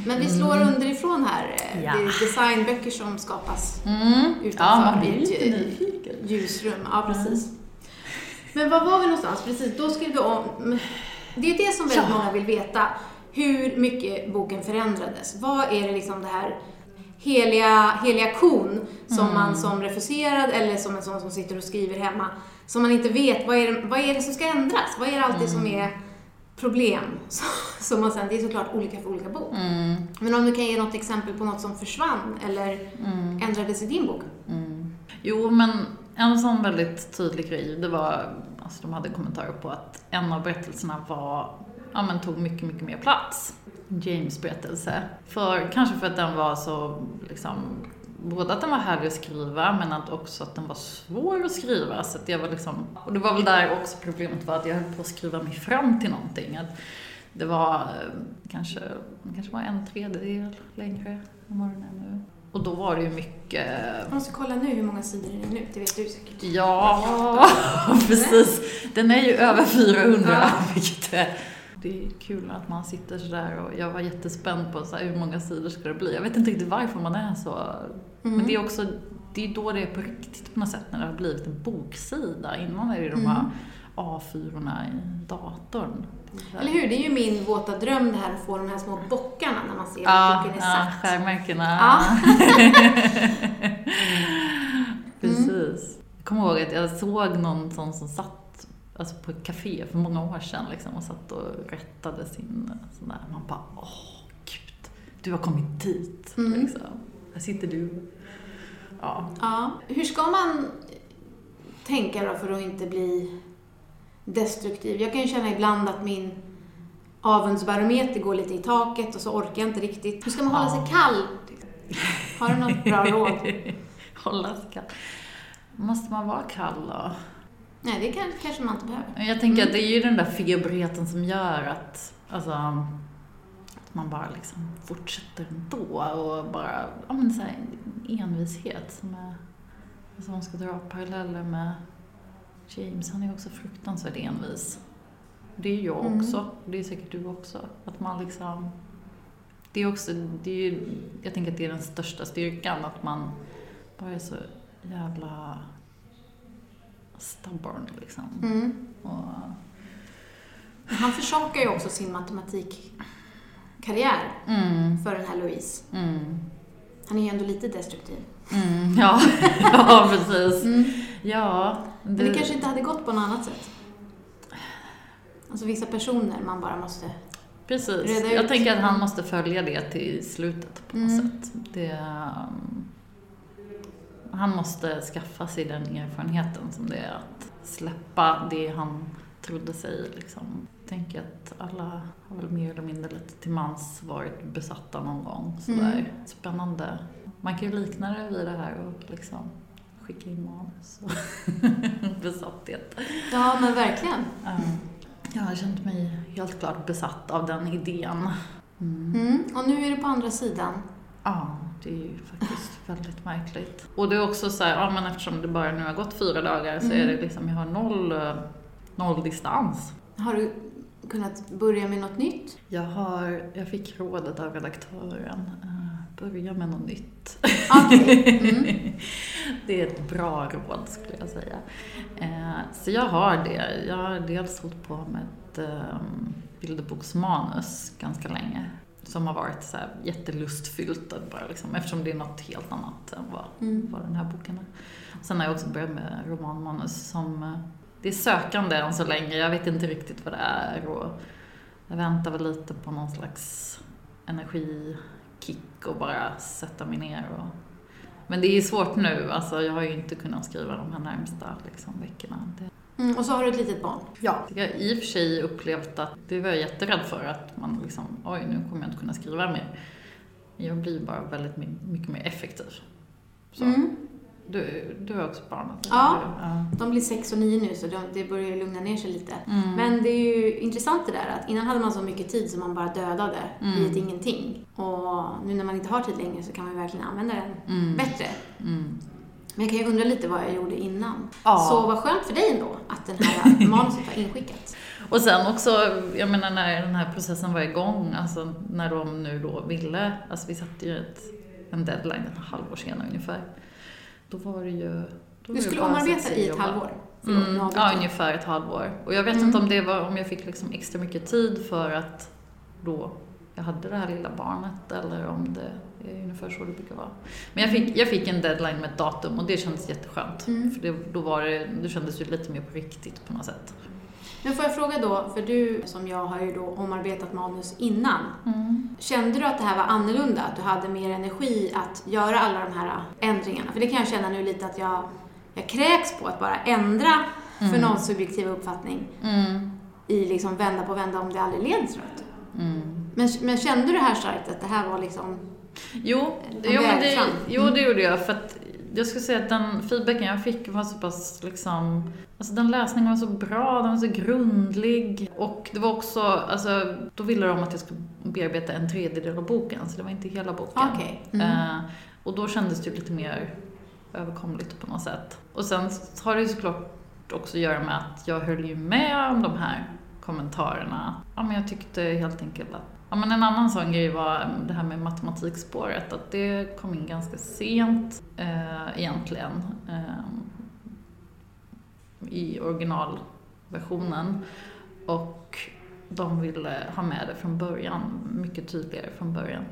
men vi slår underifrån här. eh, Ja. Det är designböcker som skapas Mm. utanför Ja, man blir i lite eh, ljusrum. Ja, precis. Men var var vi någonstans? Precis, då skulle vi om... Det är det som väldigt Ja. många vill veta. Hur mycket boken förändrades. Vad är det liksom det här heliga, heliga kon som Mm. man som refuserad eller som en sån som sitter och skriver hemma, som man inte vet, vad är det, vad är det som ska ändras? Vad är det alltid som Mm. är problem? *laughs* Som man sen, det är såklart olika för olika bok. Mm. Men om du kan ge något exempel på något som försvann eller Mm. ändrades i din bok? Mm. Jo, men en sån väldigt tydlig grej, det var, alltså de hade kommentarer på att en av berättelserna var, ja men tog mycket, mycket mer plats. James berättelse. För, kanske för att den var så, liksom, både att den var härlig att skriva, men att också att den var svår att skriva. Så att jag var liksom, och det var väl där också problemet var att jag höll på att skriva mig fram till någonting. Att det var eh, kanske, kanske var en tredjedel längre än vad den är nu. Och då var det ju mycket Jag måste kolla nu hur många sidor det är nu, det vet du säkert. Ja, *laughs* precis. Den är ju över 400, Ja. vilket är... Det är kul att man sitter sådär och jag var jättespänd på så här, hur många sidor ska det bli. Jag vet inte riktigt varför man är så. Mm. Men det är också, det är då det är på riktigt på något sätt, när det har blivit en boksida. Innan är det de här Mm. A4 i datorn. Eller hur? Det är ju min våta dröm det här att få de här små bockarna när man ser att Ja, boken är ja satt. skärmärkena. Ja. *laughs* *laughs* Precis. Jag kommer ihåg att jag såg någon sån som satt alltså på ett café för många år sedan liksom, och satt och rättade sin sån där. Man bara, åh gud, du har kommit dit. Mm. Liksom. Här sitter du. Ja. Ja. Hur ska man tänka då för att inte bli destruktiv? Jag kan ju känna ibland att min avundsbarometer går lite i taket och så orkar jag inte riktigt. Hur ska man hålla sig kall? Har du något bra *laughs* råd? Hålla sig kall. Måste man vara kall då? Nej, det kan, kanske man inte behöver. Jag tänker Mm. att det är ju den där febrigheten som gör att, alltså, att man bara liksom fortsätter ändå och bara, ja men så här, en envishet som är, alltså man ska dra paralleller med James, han är också fruktansvärt envis. Det är jag Mm. också, det är säkert du också. Att man liksom, det är också, det är ju, jag tänker att det är den största styrkan, att man bara är så jävla stubborn liksom. Mm. Och, Han försakar ju också sin matematikkarriär mm, för den här Louise. mm, Han är ju ändå lite destruktiv. Mm, ja, *laughs* ja, precis. Mm. Ja, Men det kanske inte hade gått på något annat sätt. Alltså vissa personer man bara måste... Precis. reda Jag ut. tänker att han måste följa det till slutet på något Mm. sätt. Det, um, han måste skaffa sig den erfarenheten som det är att släppa det han trodde sig. Liksom. Jag tänker att alla har väl mer eller mindre lite till mans varit besatta någon gång. Sådär. Mm. Spännande. Man kan ju likna det vid det här och liksom skicka in manus och *laughs* besatthet. Ja, men verkligen. Jag har känt mig helt klart besatt av den idén. Mm. Mm. Och nu är det på andra sidan. Ja, det är ju faktiskt väldigt märkligt. Och det är också så här, ja men eftersom det bara nu har gått fyra dagar så Mm. är det liksom, jag har noll, noll distans. Har du kunnat börja med något nytt? Jag har, jag fick rådet av redaktören, eh, börja med något nytt. Okej. *laughs* Mm. Det är ett bra råd skulle jag säga. Eh, så jag har det. Jag har dels hållit på med ett eh, bilderboksmanus ganska länge. Som har varit så här jättelustfyllt att bara liksom, eftersom det är något helt annat än vad, Mm. vad den här boken är. Sen har jag också börjat med romanmanus som eh, det är sökande än så länge. Jag vet inte riktigt vad det är och jag väntar väl lite på någon slags energikick och bara sätta mig ner och men det är svårt nu, alltså jag har ju inte kunnat skriva de här närmsta liksom, veckorna. Det, Mm. Och så har du ett litet barn. Ja. jag har i och för sig upplevt att, det var jag jätterädd för, att man liksom, oj nu kommer jag inte kunna skriva mer. Jag blir bara väldigt my- mycket mer effektiv. Så. Mm. Du, du har också barn? Ja. ja. De blir sex och nio nu så de, det börjar lugna ner sig lite. Mm. Men det är ju intressant det där att innan hade man så mycket tid som man bara dödade Mm. i ett ingenting. Och nu när man inte har tid längre så kan man verkligen använda den Mm. bättre. Mm. Men jag kan ju undra lite vad jag gjorde innan. Ja. Så vad skönt för dig ändå att den här *laughs* manuset var inskickat. Och sen också, jag menar när den här processen var igång, alltså när de nu då ville, alltså vi satte ju ett, en deadline ett halvår senare ungefär. Då var det ju... Då Du skulle omarbeta i ett halvår. Mm, ja, ungefär ett halvår. Och jag vet Mm. inte om det var, om jag fick liksom extra mycket tid för att då jag hade det här lilla barnet eller om det är ungefär så det brukar vara. Men jag fick, jag fick en deadline med ett datum och det kändes jätteskönt. Mm. För det, då var det, det kändes ju lite mer på riktigt på något sätt. Men får jag fråga då, för du som jag har ju då omarbetat manus innan. Kände du att det här var annorlunda? Att du hade mer energi att göra alla de här ändringarna? För det kan jag känna nu lite att jag, jag kräks på att bara ändra för Mm. någons subjektiva uppfattning Mm. i liksom vända på vända om det aldrig leder till något. Mm. Men, men kände du här starkt att det här var liksom... Jo, jo, men det, jo, Mm. det gjorde jag. För att jag skulle säga att den feedbacken jag fick var så pass liksom... Alltså den läsningen var så bra, den var så grundlig. Och det var också, alltså, då ville de att jag skulle bearbeta en tredjedel av boken, så det var inte hela boken. Okej. Mm. Eh, och då kändes det ju lite mer överkomligt på något sätt. Och sen har det ju såklart också att göra med att jag höll ju med om de här kommentarerna. Ja, men jag tyckte helt enkelt att Ja, men en annan sån grej var det här med matematikspåret, att det kom in ganska sent eh, egentligen eh, i originalversionen. Och de ville ha med det från början, mycket tydligare från början.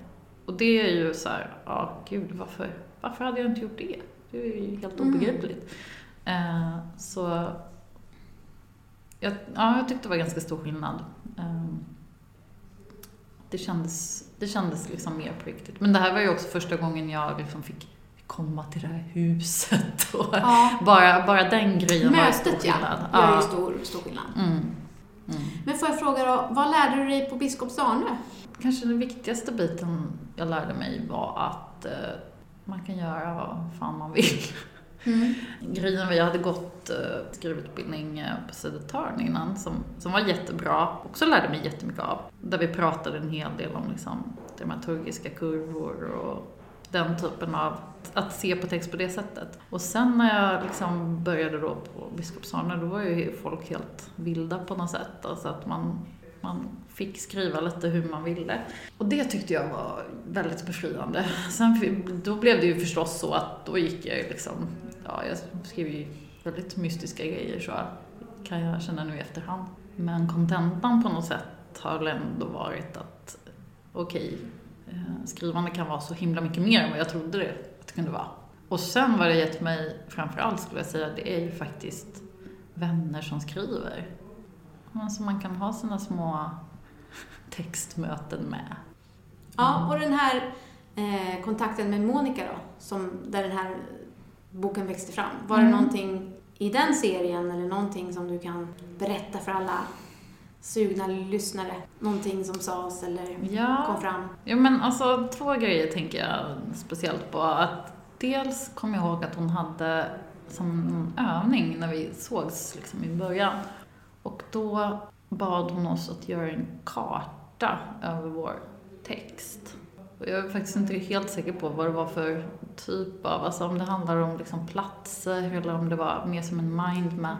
Och det är ju så här, ja gud varför, varför hade jag inte gjort det? Det är ju helt Mm. obegripligt. Eh, så jag, ja, jag tyckte det var ganska stor skillnad. Eh, det kändes, det kändes liksom mer på riktigt. Men det här var ju också första gången jag liksom fick komma till det här huset. Och Ja, bara, bara den grejen var en stor mötet ja, skillnad. gör ju stor, stor skillnad. Mm. Mm. Men får jag fråga då, vad lärde du dig på Biskopsarnö? Kanske den viktigaste biten jag lärde mig var att eh, man kan göra vad fan man vill. Mm. Grejen var jag hade gått eh, skrivutbildning eh, på Södertörn innan som, som var jättebra. Också lärde mig jättemycket av. Där vi pratade en hel del om liksom, dramaturgiska kurvor och den typen av att se på text på det sättet. Och sen när jag liksom började då på Biskopsarne då var ju folk helt vilda på något sätt. Alltså att man, man fick skriva lite hur man ville. Och det tyckte jag var väldigt befriande. Sen då blev det ju förstås så att då gick jag ju liksom, ja jag skrev ju väldigt mystiska grejer så kan jag känna nu i efterhand. Men kontentan på något sätt har väl ändå varit att okej, okay, skrivande kan vara så himla mycket mer än vad jag trodde det att det kunde vara. Och sen vad det gett mig framförallt skulle jag säga, det är ju faktiskt vänner som skriver. Alltså man kan ha sina små textmöten med. Ja, och den här eh, kontakten med Monica då, som, där den här boken växte fram. Var det Mm. någonting i den serien eller någonting som du kan berätta för alla sugna lyssnare? Någonting som sades eller Ja. kom fram? Ja men alltså två grejer tänker jag speciellt på. Att dels kommer jag ihåg att hon hade som en övning när vi sågs liksom i början. Och då bad hon oss att göra en karta över vår text. Och jag är faktiskt inte helt säker på vad det var för typ av, alltså om det handlar om liksom platser eller om det var mer som en mindmap.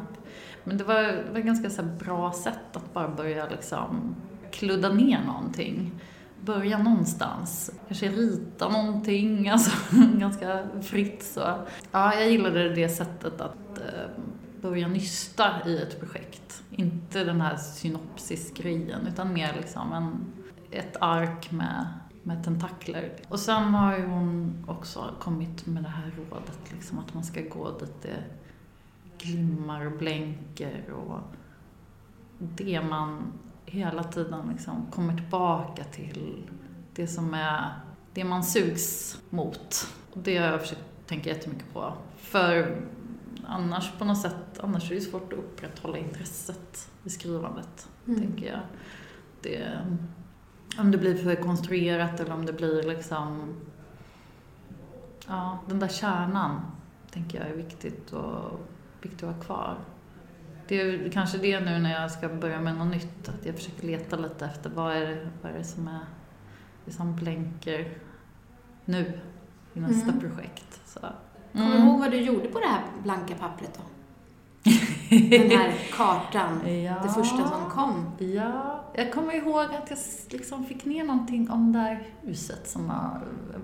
Men det var, det var ett ganska så bra sätt att bara börja liksom kludda ner någonting. börja någonstans. Kanske rita någonting, *laughs* alltså ganska fritt så. Ja, jag gillade det sättet att eh, börja nysta i ett projekt. Inte den här synopsisgrejen, utan mer liksom en, ett ark med, med tentakler. Och sen har ju hon också kommit med det här rådet, liksom, att man ska gå dit det glimmar och blänker och det man hela tiden liksom kommer tillbaka till. Det som är det man sugs mot. Och det har jag försökt tänka jättemycket på. För annars på något sätt, annars är det svårt att upprätthålla intresset i skrivandet, Mm. tänker jag. Det, om det blir för konstruerat eller om det blir liksom... Ja, den där kärnan tänker jag är viktigt och viktigt att ha kvar. Det är kanske det nu när jag ska börja med något nytt, att jag försöker leta lite efter vad är det, vad är det som är det som blänker nu i nästa Mm. projekt. Så. Kommer Mm. du ihåg vad du gjorde på det här blanka pappret då? Den här *laughs* kartan, Ja. det första som kom. Ja, jag kommer ihåg att jag liksom fick ner någonting om det här huset som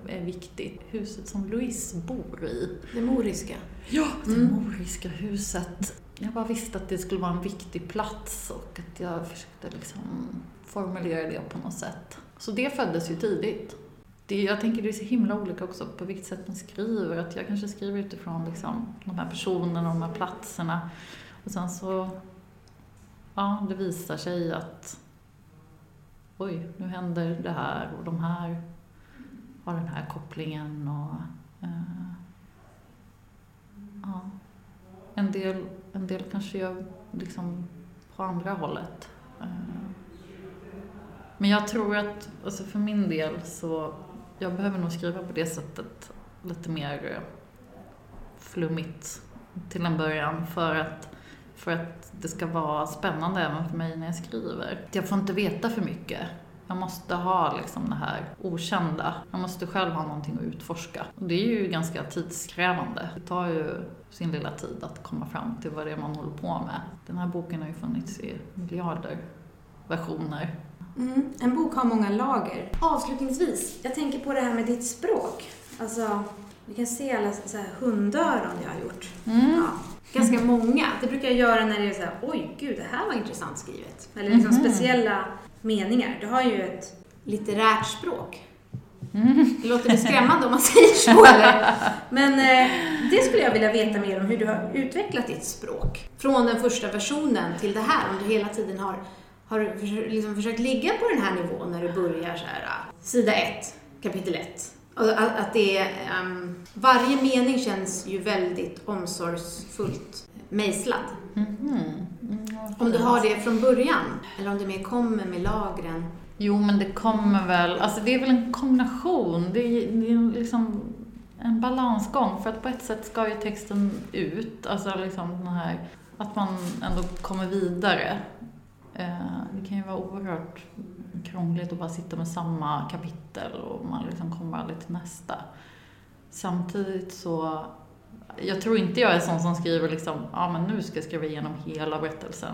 är viktigt. Huset som Louise bor i. Det moriska. Ja, det Mm. moriska huset. Jag bara visste att det skulle vara en viktig plats och att jag försökte liksom formulera det på något sätt. Så det föddes ju tidigt. Det, jag tänker det är så himla olika också på vilket sätt man skriver. Att jag kanske skriver utifrån liksom, de här personerna och de här platserna. Och sen så, ja, det visar sig att oj, nu händer det här och de här har den här kopplingen och eh, ja. En del, en del kanske gör liksom på andra hållet. Eh, Men jag tror att, alltså för min del så, jag behöver nog skriva på det sättet lite mer flummigt till en början för att, för att det ska vara spännande även för mig när jag skriver. Jag får inte veta för mycket. Jag måste ha liksom det här okända. Jag måste själv ha någonting att utforska. Och det är ju ganska tidskrävande. Det tar ju sin lilla tid att komma fram till vad det är man håller på med. Den här boken har ju funnits i miljarder versioner. Mm. En bok har många lager. Avslutningsvis, jag tänker på det här med ditt språk. Alltså, vi kan se alla så hundöron jag har gjort. Ja, ganska många. Det brukar jag göra när det är så här, oj gud, det här var intressant skrivet. Eller liksom Mhm. speciella meningar. Du har ju ett litterärt språk. Mm. Det låter det skrämmande om man säger så *laughs* eller? Men eh, det skulle jag vilja veta mer om hur du har utvecklat ditt språk. Från den första versionen till det här, om du hela tiden har, har liksom försökt ligga på den här nivån när du börjar så här, sida 1, kapitel 1. Och att, att det är, ehm, varje mening känns ju väldigt omsorgsfullt mejslad. Mhm. Mm, Om du har det från början, eller om det mer kommer med lagren. Jo, men det kommer väl, alltså det är väl en kombination. Det är, det är liksom en balansgång. För att på ett sätt ska ju texten ut, alltså liksom den här, att man ändå kommer vidare. Eh, Det kan ju vara oerhört krångligt att bara sitta med samma kapitel och man liksom kommer aldrig till nästa. Samtidigt så, jag tror inte jag är sån som skriver liksom, ja men nu ska jag skriva igenom hela berättelsen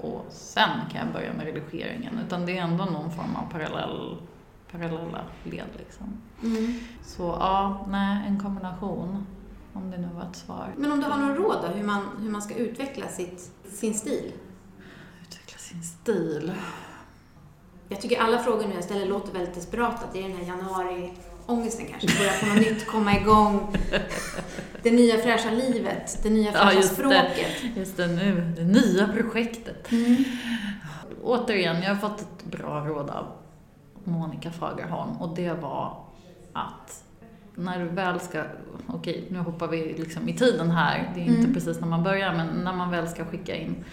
och sen kan jag börja med redigeringen. Utan det är ändå någon form av parallell, parallella led liksom. Så ja, nej, en kombination. Om det nu var ett svar. Men om du har någon råd då, hur man, hur man ska utveckla sitt, sin stil? Utveckla sin stil. Jag tycker alla frågor nu jag ställer låter väldigt desperata. Det är den här januari-ångesten kanske. Börja på något nytt, komma igång. Det nya fräscha livet, det nya Ja, fräscha just det. språket. Just det, nu, det nya projektet. Mm. Återigen, jag har fått ett bra råd av Monica Fagerholm och det var att när du väl ska, okej nu hoppar vi liksom i tiden här, det är inte Mm. precis när man börjar, men när man väl ska skicka in,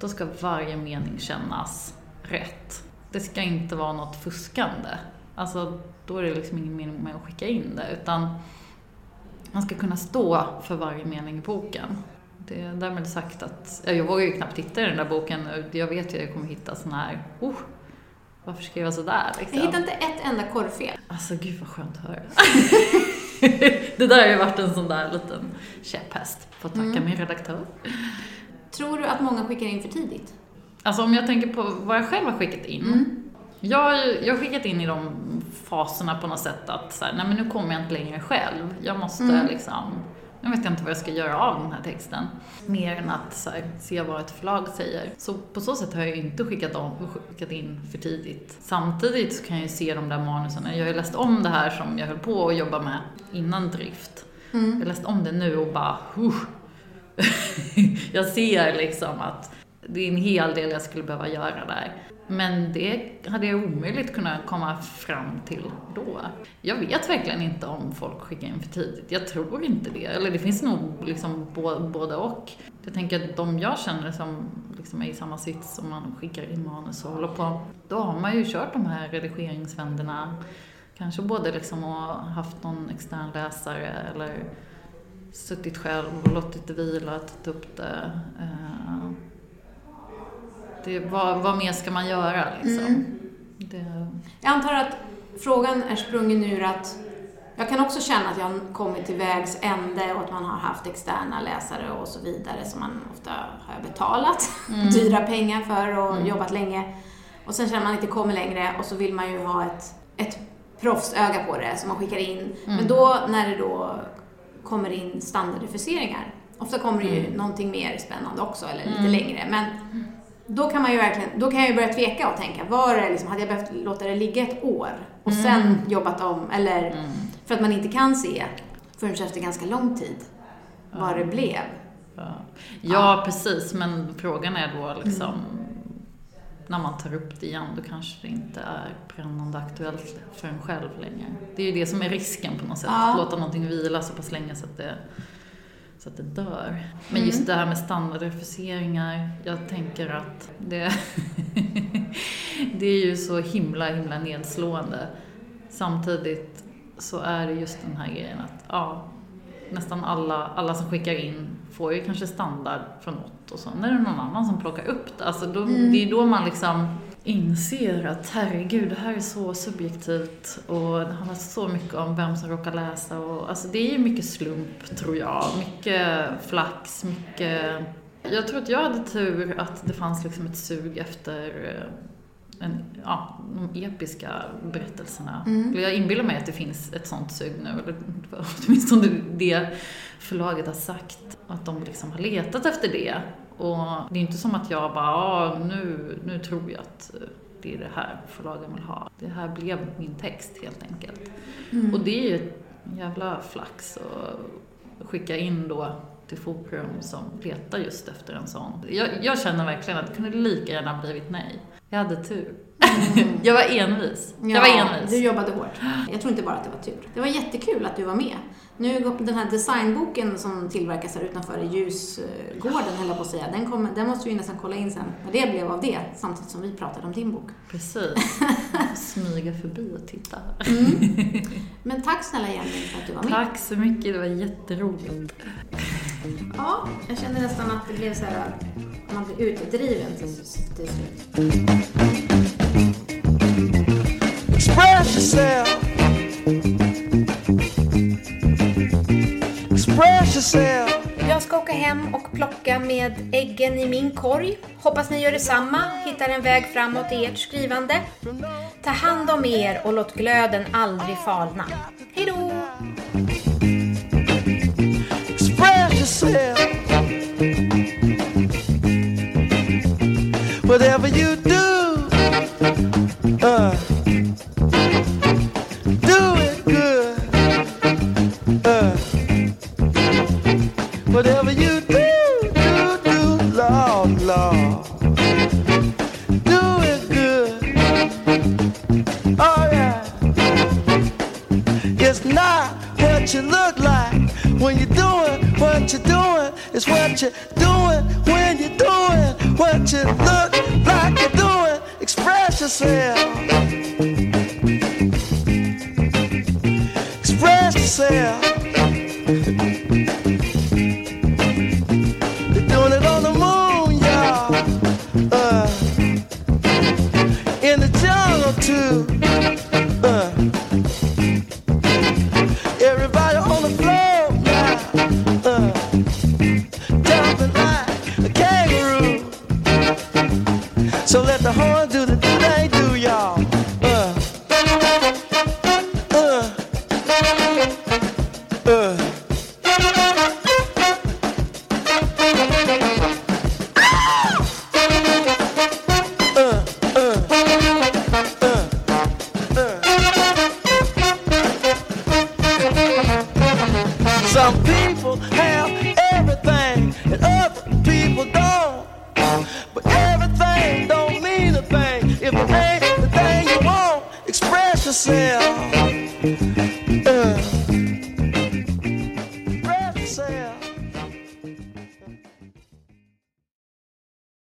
då ska varje mening kännas rätt. Det ska inte vara något fuskande. Alltså, då är det liksom ingen mening med att skicka in det, utan man ska kunna stå för varje mening i boken. Det är därmed sagt att, ja, jag vågar ju knappt titta i den där boken. Jag vet ju att jag kommer hitta sån här, oh, varför skrev jag sådär liksom? Jag hittar inte ett enda korvfel. Alltså gud vad skönt att höra. *laughs* det där har ju varit en sån där liten käpphäst. Får tacka Mm. min redaktör. Tror du att många skickar in för tidigt? Alltså om jag tänker på vad jag själv har skickat in. Mm. Jag, jag har skickat in i de faserna på något sätt att så här, nej men nu kommer jag inte längre själv. Jag måste Mm. liksom, nu vet jag inte vad jag ska göra av den här texten. Mer än att så här, se vad ett förlag säger. Så på så sätt har jag ju inte skickat, om, skickat in för tidigt. Samtidigt så kan jag ju se de där manusen. Jag har ju läst om det här som jag höll på att jobba med innan drift. Mm. Jag läst om det nu och bara, huh. *laughs* jag ser liksom att det är en hel del jag skulle behöva göra där. Men det hade jag omöjligt kunnat komma fram till då. Jag vet verkligen inte om folk skickar in för tidigt. Jag tror inte det. Eller det finns nog liksom både och. Jag tänker att de jag känner som liksom är i samma sits som man skickar in manus och håller på, då har man ju kört de här redigeringsvänderna. Kanske både liksom och haft någon extern läsare eller suttit själv och låtit det vila, tagit upp det. Eh, det vad, vad mer ska man göra liksom? Mm. Det, Jag antar att frågan är sprungen ur att jag kan också känna att jag har kommit till vägs ände och att man har haft externa läsare och så vidare som man ofta har betalat *laughs* dyra pengar för och Mm. jobbat länge. Och sen känner man att det kommer längre och så vill man ju ha ett, ett proffsöga på det som man skickar in. Men då när det då kommer in standardifficeringar, ofta kommer det ju Mm. någonting mer spännande också eller lite Mm. längre. Men då kan man ju verkligen, då kan jag ju börja tveka och tänka, var det liksom, hade jag behövt låta det ligga ett år och Mm. sen jobbat om, eller mm. för att man inte kan se förrän efter ganska lång tid vad det blev. Ja. ja, precis. Men frågan är då liksom när man tar upp det igen, då kanske det inte är brännande aktuellt för en själv längre. Det är ju det som är risken på något sätt. Ja. Låta någonting vila så pass länge så att det, så att det dör. Men Mm. just det här med standardrefuseringar, jag tänker att det, *laughs* det är ju så himla, himla nedslående. Samtidigt så är det just den här grejen att ja, nästan alla, alla som skickar in får ju kanske standard från något och sen är det någon annan som plockar upp det. Alltså då, Mm. Det är då man liksom inser att herregud, det här är så subjektivt och det handlar så mycket om vem som råkar läsa och alltså det är ju mycket slump tror jag. Mycket flax, mycket... Jag tror att jag hade tur att det fanns liksom ett sug efter eh, en, ja, de episka berättelserna. Mm. Jag inbillar mig att det finns ett sånt sug nu, eller *laughs* åtminstone det förlaget har sagt, att de liksom har letat efter det. Och det är inte som att jag bara, ah, nu, nu tror jag att eh, det är det här förlagen vill ha. Det här blev min text helt enkelt. Mm. Och det är ju jävla flax att skicka in då till forum som letar just efter en sån. Jag, jag känner verkligen att det kunde lika gärna blivit nej. Jag hade tur. *laughs* jag var envis. Jag var envis. Du jobbade hårt. Jag tror inte bara att det var tur. Det var jättekul att du var med. Nu, går- den här designboken som tillverkas här utanför i ljusgården, höll jag på att säga, den, kommer, den måste vi ju nästan kolla in sen vad det blev av det, samtidigt som vi pratade om din bok. Precis. Smyga förbi och titta. Men tack snälla Jenny för att du var med. Tack så mycket, det var jätteroligt. Ja, jag kände nästan att det blev så här, man blir utdriven till, till slut. Express yourself. Jag ska åka hem och plocka med äggen i min korg. Hoppas ni gör detsamma, hittar en väg framåt i ert skrivande. Ta hand om er och låt glöden aldrig falna. Hej då! Express yourself. Whatever you